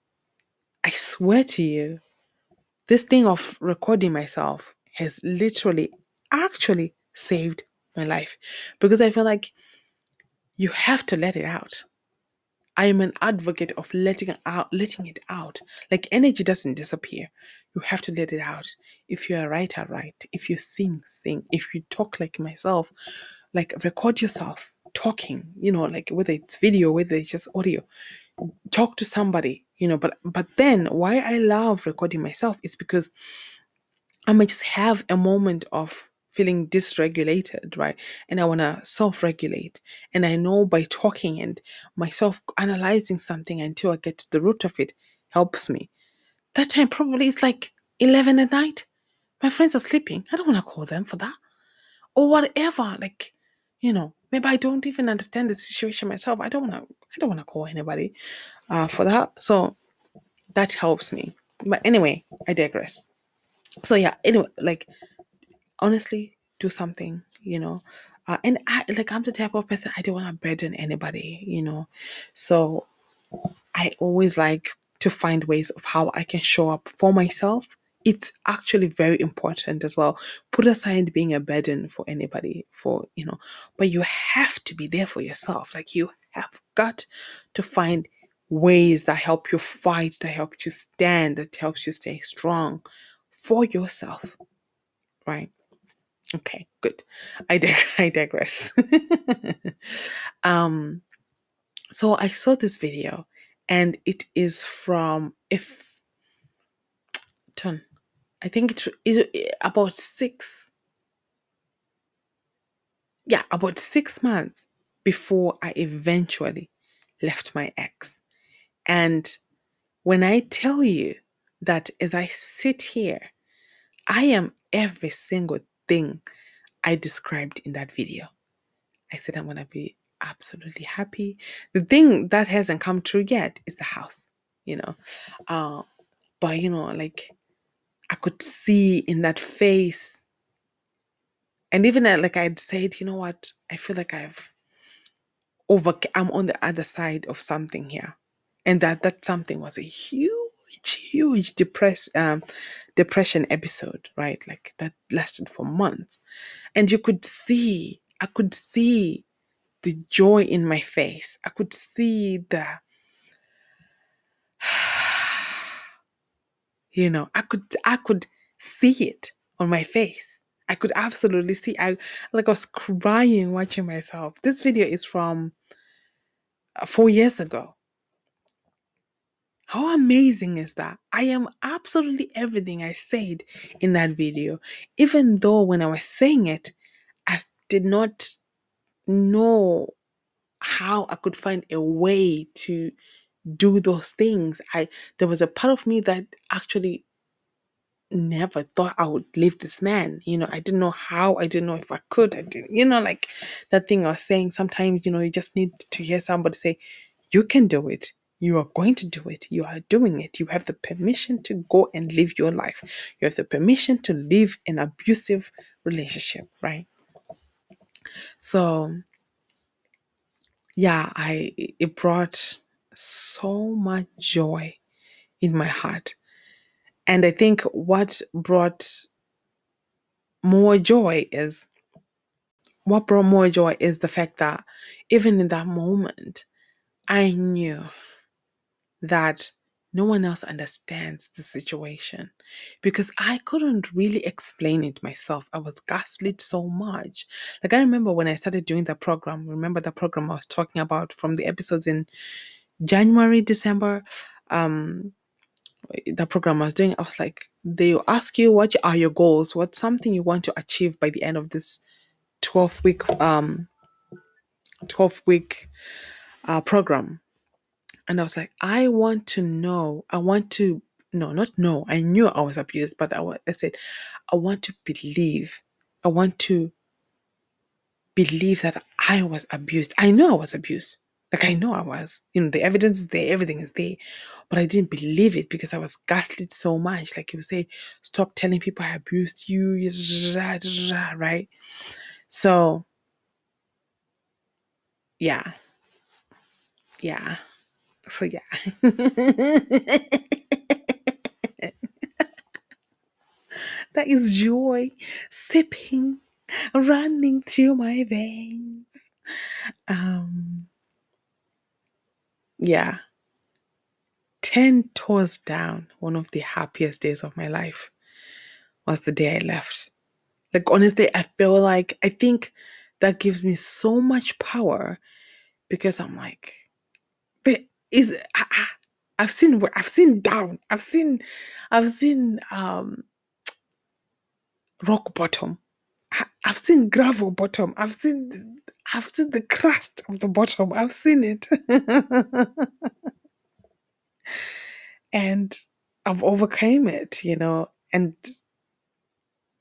Speaker 1: I swear to you, this thing of recording myself has literally actually saved my life because I feel like you have to let it out. I am an advocate of letting it out, letting it out. Like energy doesn't disappear. You have to let it out. If you're a writer, write. If you sing, sing. If you talk like myself, like record yourself talking, you know, like whether it's video, whether it's just audio. Talk to somebody, you know, but but then why I love recording myself is because I might just have a moment of feeling dysregulated, right? And I want to self regulate. And I know by talking and myself analyzing something until I get to the root of it helps me. That time probably is like 11 at night. My friends are sleeping. I don't want to call them for that. Or whatever. Like, you know, maybe I don't even understand the situation myself. I don't want to, I don't want to call anybody uh, for that. So that helps me. But anyway, I digress. So yeah, anyway, like honestly do something you know uh, and i like i'm the type of person i don't want to burden anybody you know so i always like to find ways of how i can show up for myself it's actually very important as well put aside being a burden for anybody for you know but you have to be there for yourself like you have got to find ways that help you fight that help you stand that helps you stay strong for yourself right Okay, good. I dig- I digress. um, so I saw this video, and it is from if turn. I think it's it, about six. Yeah, about six months before I eventually left my ex, and when I tell you that as I sit here, I am every single thing I described in that video. I said I'm going to be absolutely happy. The thing that hasn't come true yet is the house, you know. Uh, but, you know, like I could see in that face. And even uh, like I'd said, you know what? I feel like I've over, I'm on the other side of something here. And that that something was a huge huge depress um, depression episode, right? Like that lasted for months. And you could see, I could see the joy in my face. I could see the you know, I could I could see it on my face. I could absolutely see I like I was crying watching myself. This video is from uh, 4 years ago. How amazing is that? I am absolutely everything I said in that video. Even though when I was saying it, I did not know how I could find a way to do those things. I there was a part of me that actually never thought I would leave this man. You know, I didn't know how, I didn't know if I could. I didn't, you know, like that thing I was saying. Sometimes, you know, you just need to hear somebody say, You can do it. You are going to do it. You are doing it. You have the permission to go and live your life. You have the permission to live an abusive relationship, right? So, yeah, I it brought so much joy in my heart. And I think what brought more joy is what brought more joy is the fact that even in that moment, I knew that no one else understands the situation because I couldn't really explain it myself. I was gaslit so much. Like I remember when I started doing the program, remember the program I was talking about from the episodes in January, December, um, the program I was doing, I was like, they ask you what are your goals, what's something you want to achieve by the end of this 12 week um 12 week uh, program. And I was like, I want to know, I want to, no, not know. I knew I was abused, but I, I said, I want to believe, I want to believe that I was abused. I know I was abused. Like I know I was. You know, the evidence is there, everything is there. But I didn't believe it because I was gaslit so much. Like you say, stop telling people I abused you, right? So yeah. Yeah. So yeah. that is joy sipping, running through my veins. Um yeah. 10 toes down, one of the happiest days of my life was the day I left. Like, honestly, I feel like I think that gives me so much power because I'm like, there is, ah, ah, I've seen, I've seen down, I've seen, I've seen, um, rock bottom. I- I've seen gravel bottom. I've seen, I've seen the crust of the bottom. I've seen it. and I've overcame it, you know, and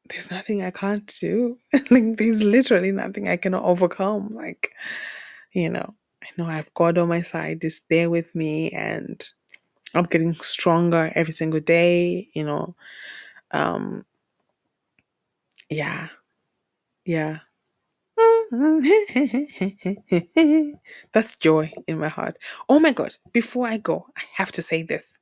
Speaker 1: there's nothing I can't do. like there's literally nothing I cannot overcome. Like, you know, I know I've God on my side, is there with me and I'm getting stronger every single day, you know. Um yeah. Yeah. That's joy in my heart. Oh my god, before I go, I have to say this.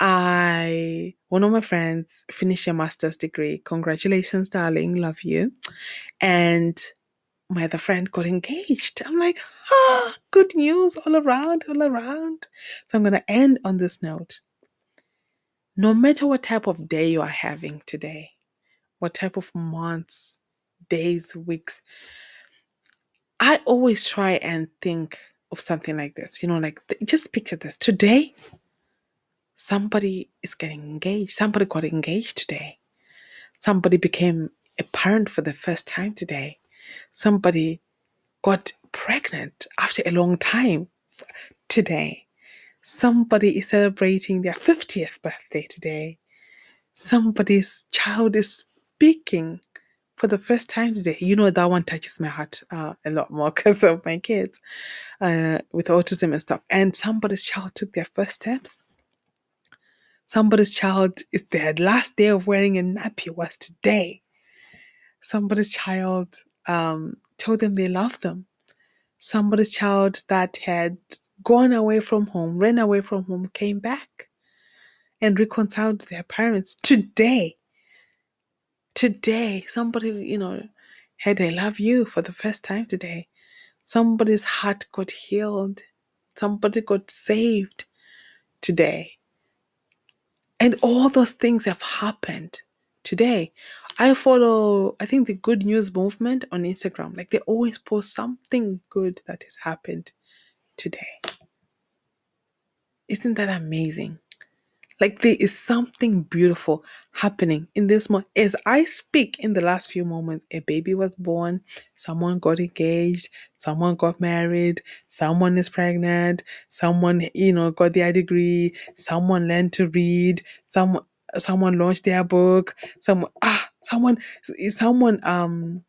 Speaker 1: I one of my friends finished a master's degree. Congratulations, darling. Love you. And my other friend got engaged. I'm like, ah, good news all around, all around. So I'm gonna end on this note. No matter what type of day you are having today, what type of months, days, weeks, I always try and think of something like this. You know, like th- just picture this. Today, somebody is getting engaged. Somebody got engaged today. Somebody became a parent for the first time today. Somebody got pregnant after a long time today. Somebody is celebrating their 50th birthday today. Somebody's child is speaking for the first time today. You know, that one touches my heart uh, a lot more because of my kids uh, with autism and stuff. And somebody's child took their first steps. Somebody's child is their last day of wearing a nappy was today. Somebody's child um, told them they love them. Somebody's child that had gone away from home, ran away from home, came back and reconciled their parents today. Today, somebody, you know, had I love you for the first time today. Somebody's heart got healed. Somebody got saved today. And all those things have happened today. I follow, I think, the Good News Movement on Instagram. Like they always post something good that has happened today. Isn't that amazing? Like there is something beautiful happening in this month. As I speak in the last few moments, a baby was born, someone got engaged, someone got married, someone is pregnant, someone, you know, got their degree, someone learned to read, someone someone launched their book, someone ah, someone someone um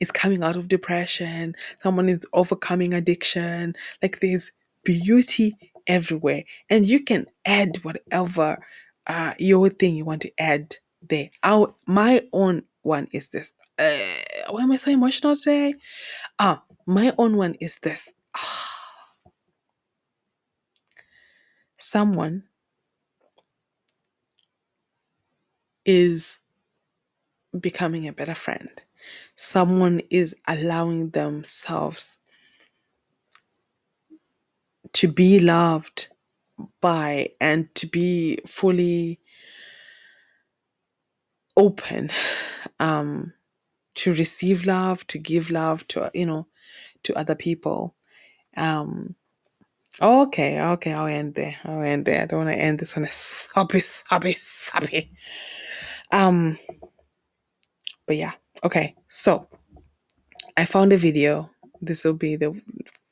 Speaker 1: is coming out of depression, someone is overcoming addiction. Like there's beauty everywhere. And you can add whatever uh, your thing you want to add there. Our, my own one is this. Uh, why am I so emotional today? Ah, my own one is this. Someone is becoming a better friend. Someone is allowing themselves to be loved by and to be fully open um to receive love to give love to you know to other people. Um okay okay i'll end there. I'll end there. I don't want to end this on a soppy soppy soppy. Um but yeah okay. So i found a video. This will be the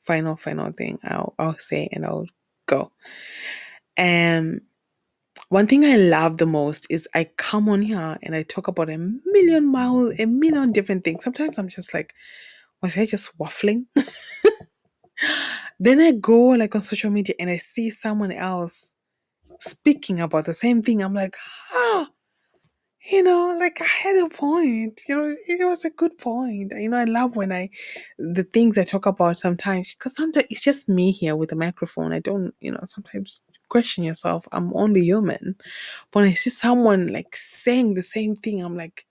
Speaker 1: final final thing i'll i'll say and i'll go and one thing I love the most is I come on here and I talk about a million miles, a million different things. Sometimes I'm just like, was I just waffling? then I go like on social media and I see someone else speaking about the same thing. I'm like, ah, you know, like I had a point. You know, it was a good point. You know, I love when I the things I talk about sometimes because sometimes it's just me here with a microphone. I don't, you know, sometimes question yourself. I'm only human. But when I see someone like saying the same thing, I'm like,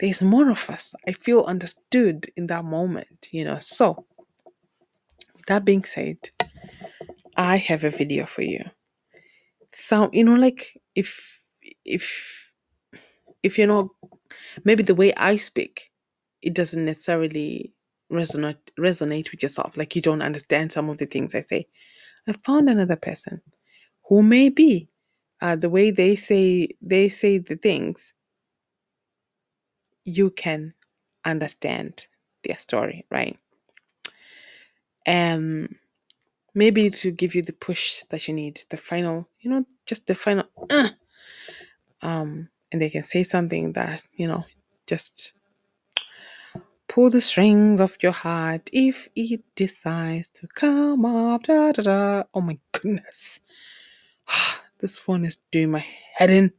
Speaker 1: there's more of us. I feel understood in that moment, you know. So, with that being said, I have a video for you. So, you know, like if if if you're not maybe the way I speak, it doesn't necessarily resonate resonate with yourself. Like you don't understand some of the things I say. I found another person who may be uh, the way they say they say the things you can understand their story right um maybe to give you the push that you need the final you know just the final uh, um and they can say something that you know just pull the strings of your heart if it decides to come up da, da, da. oh my goodness. This phone is doing my head in.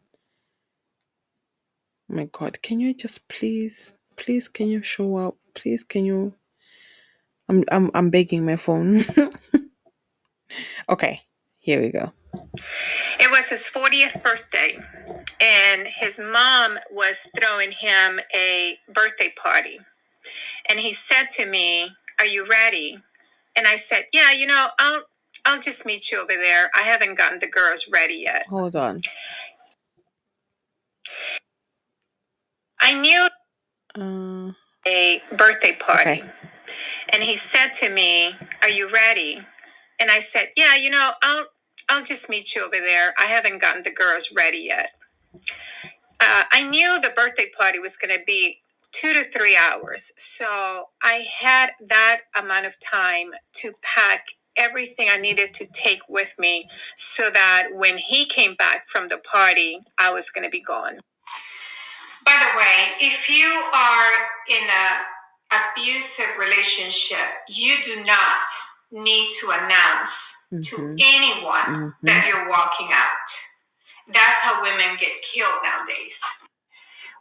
Speaker 1: Oh my god can you just please please can you show up? Please can you i'm i'm, I'm begging my phone. Okay here we go.
Speaker 2: It was his 40th birthday, and his mom was throwing him a birthday party. And he said to me, Are you ready? And I said, Yeah, you know, I'll I'll just meet you over there. I haven't gotten the girls ready yet.
Speaker 1: hold on
Speaker 2: I knew
Speaker 1: uh
Speaker 2: a birthday party.
Speaker 1: Okay.
Speaker 2: And he said to me, Are you ready? And I said, Yeah, you know, I'll I'll just meet you over there. I haven't gotten the girls ready yet. Uh, I knew the birthday party was going to be two to three hours. So I had that amount of time to pack everything I needed to take with me so that when he came back from the party, I was going to be gone. By the way, if you are in an abusive relationship, you do not need to announce to
Speaker 1: Mhm.
Speaker 2: anyone that you're walking out. That's how women get killed nowadays.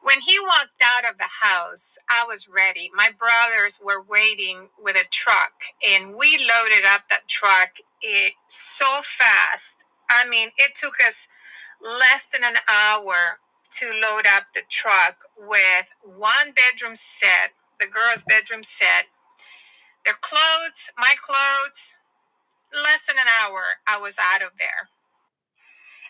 Speaker 2: When he walked out of the house, I was ready. My brothers were waiting with a truck, and we loaded up that truck it, so fast. I mean, it took us less than an hour to load up the truck with one bedroom set, the girls' bedroom set, their clothes, my clothes. Less than an hour, I was out of there.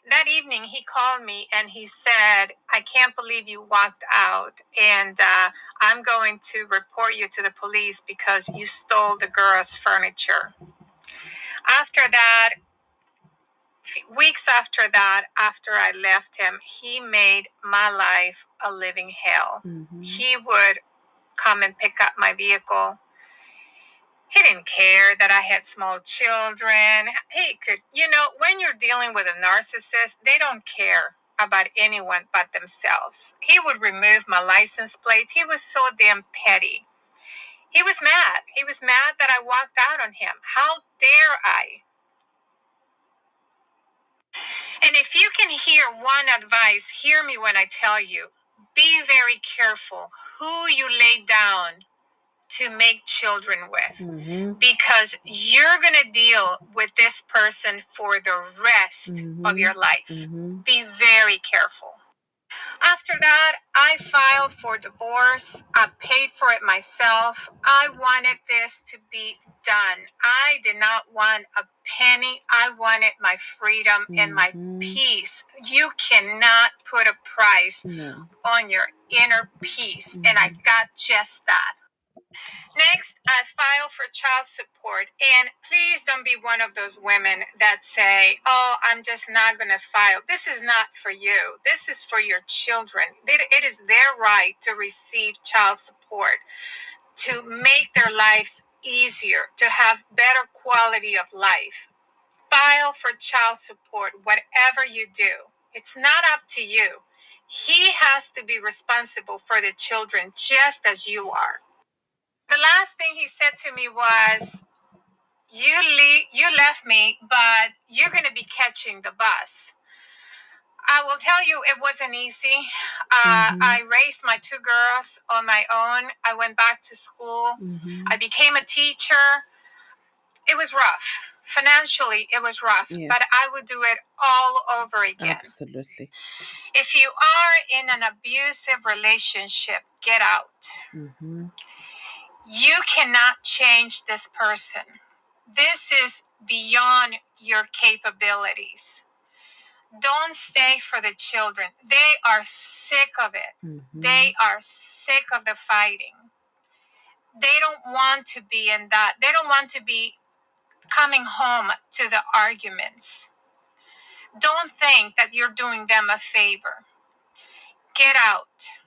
Speaker 2: That evening, he called me and he said, I can't believe you walked out, and uh, I'm going to report you to the police because you stole the girls' furniture. After that, weeks after that, after I left him, he made my life a living hell.
Speaker 1: Mhm.
Speaker 2: He would come and pick up my vehicle. He didn't care that I had small children. He could, you know, when you're dealing with a narcissist, they don't care about anyone but themselves. He would remove my license plate. He was so damn petty. He was mad. He was mad that I walked out on him. How dare I? And if you can hear one advice, hear me when I tell you be very careful who you lay down to make children with
Speaker 1: Mhm.
Speaker 2: because you're going to deal with this person for the rest of
Speaker 1: Mhm.
Speaker 2: your life.
Speaker 1: Mhm.
Speaker 2: Be very careful. After that, I filed for divorce. I paid for it myself. I wanted this to be done. I did not want a penny. I wanted my freedom and my
Speaker 1: Mhm.
Speaker 2: peace. You cannot put a price
Speaker 1: No.
Speaker 2: on your inner peace. And I got just that. Next, I file for child support. And please don't be one of those women that say, oh, I'm just not going to file. This is not for you. This is for your children. It is their right to receive child support, to make their lives easier, to have better quality of life. File for child support, whatever you do. It's not up to you. He has to be responsible for the children just as you are. The last thing he said to me was, "You le- you left me, but you're going to be catching the bus." I will tell you, it wasn't easy. Uh,
Speaker 1: Mhm.
Speaker 2: I raised my two girls on my own. I went back to school.
Speaker 1: Mhm.
Speaker 2: I became a teacher. It was rough. Financially, it was rough,
Speaker 1: Yes.
Speaker 2: but I would do it all over again.
Speaker 1: Absolutely.
Speaker 2: If you are in an abusive relationship, get out.
Speaker 1: hmm
Speaker 2: You cannot change this person. This is beyond your capabilities. Don't stay for the children. They are sick of it.
Speaker 1: hmm
Speaker 2: They are sick of the fighting. They don't want to be in that. They don't want to be coming home to the arguments. Don't think that you're doing them a favor. Get out.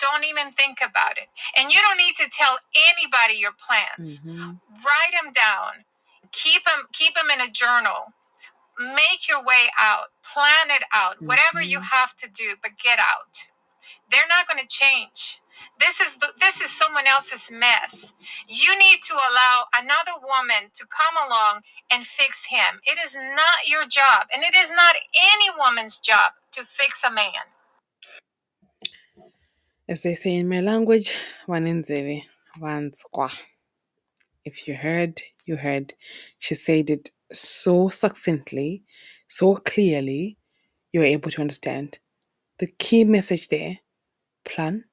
Speaker 2: Don't even think about it. And you don't need to tell anybody your plans.
Speaker 1: hmm
Speaker 2: Write them down. Keep them keep them in a journal. Make your way out. Plan it out. Whatever you
Speaker 1: Mhm.
Speaker 2: have to do, but get out. They're not going to change. This is the, this is someone else's mess. You need to allow another woman to come along and fix him. It is not your job, and it is not any woman's job to fix a man.
Speaker 1: As they say in my language, waninzeve, wanskwa. If you heard, you heard. She said it so succinctly, so clearly, you're able to understand. The key message there plan,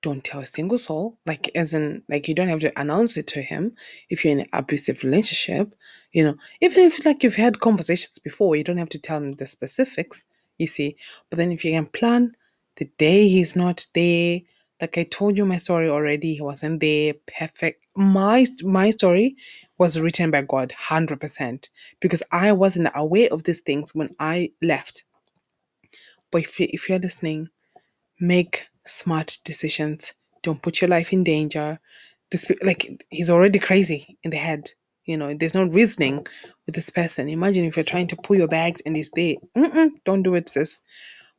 Speaker 1: don't tell a single soul. Like, as in, like, you don't have to announce it to him if you're in an abusive relationship. You know, even if, like, you've had conversations before, you don't have to tell him the specifics, you see. But then if you can plan the day he's not there, like I told you my story already, he wasn't there, perfect. My my story was written by God, hundred percent, because I wasn't aware of these things when I left. But if you, if you're listening, make smart decisions. Don't put your life in danger. This like he's already crazy in the head. You know, there's no reasoning with this person. Imagine if you're trying to pull your bags and he's there. Mm-mm, don't do it, sis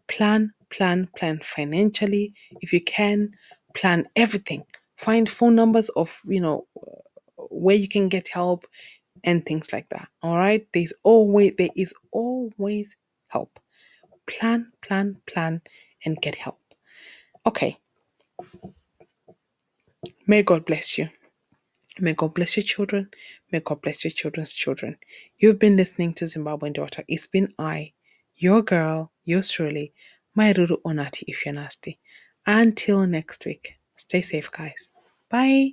Speaker 1: plan, plan, plan financially. If you can, plan everything. Find phone numbers of, you know, where you can get help and things like that. All right. There's always, there is always help. Plan, plan, plan, and get help. Okay. May God bless you. May God bless your children. May God bless your children's children. You've been listening to Zimbabwean Daughter. It's been I, your girl, yours truly, Mai Ruru Onati if you're nasty. Until next week, stay safe, guys. Bye.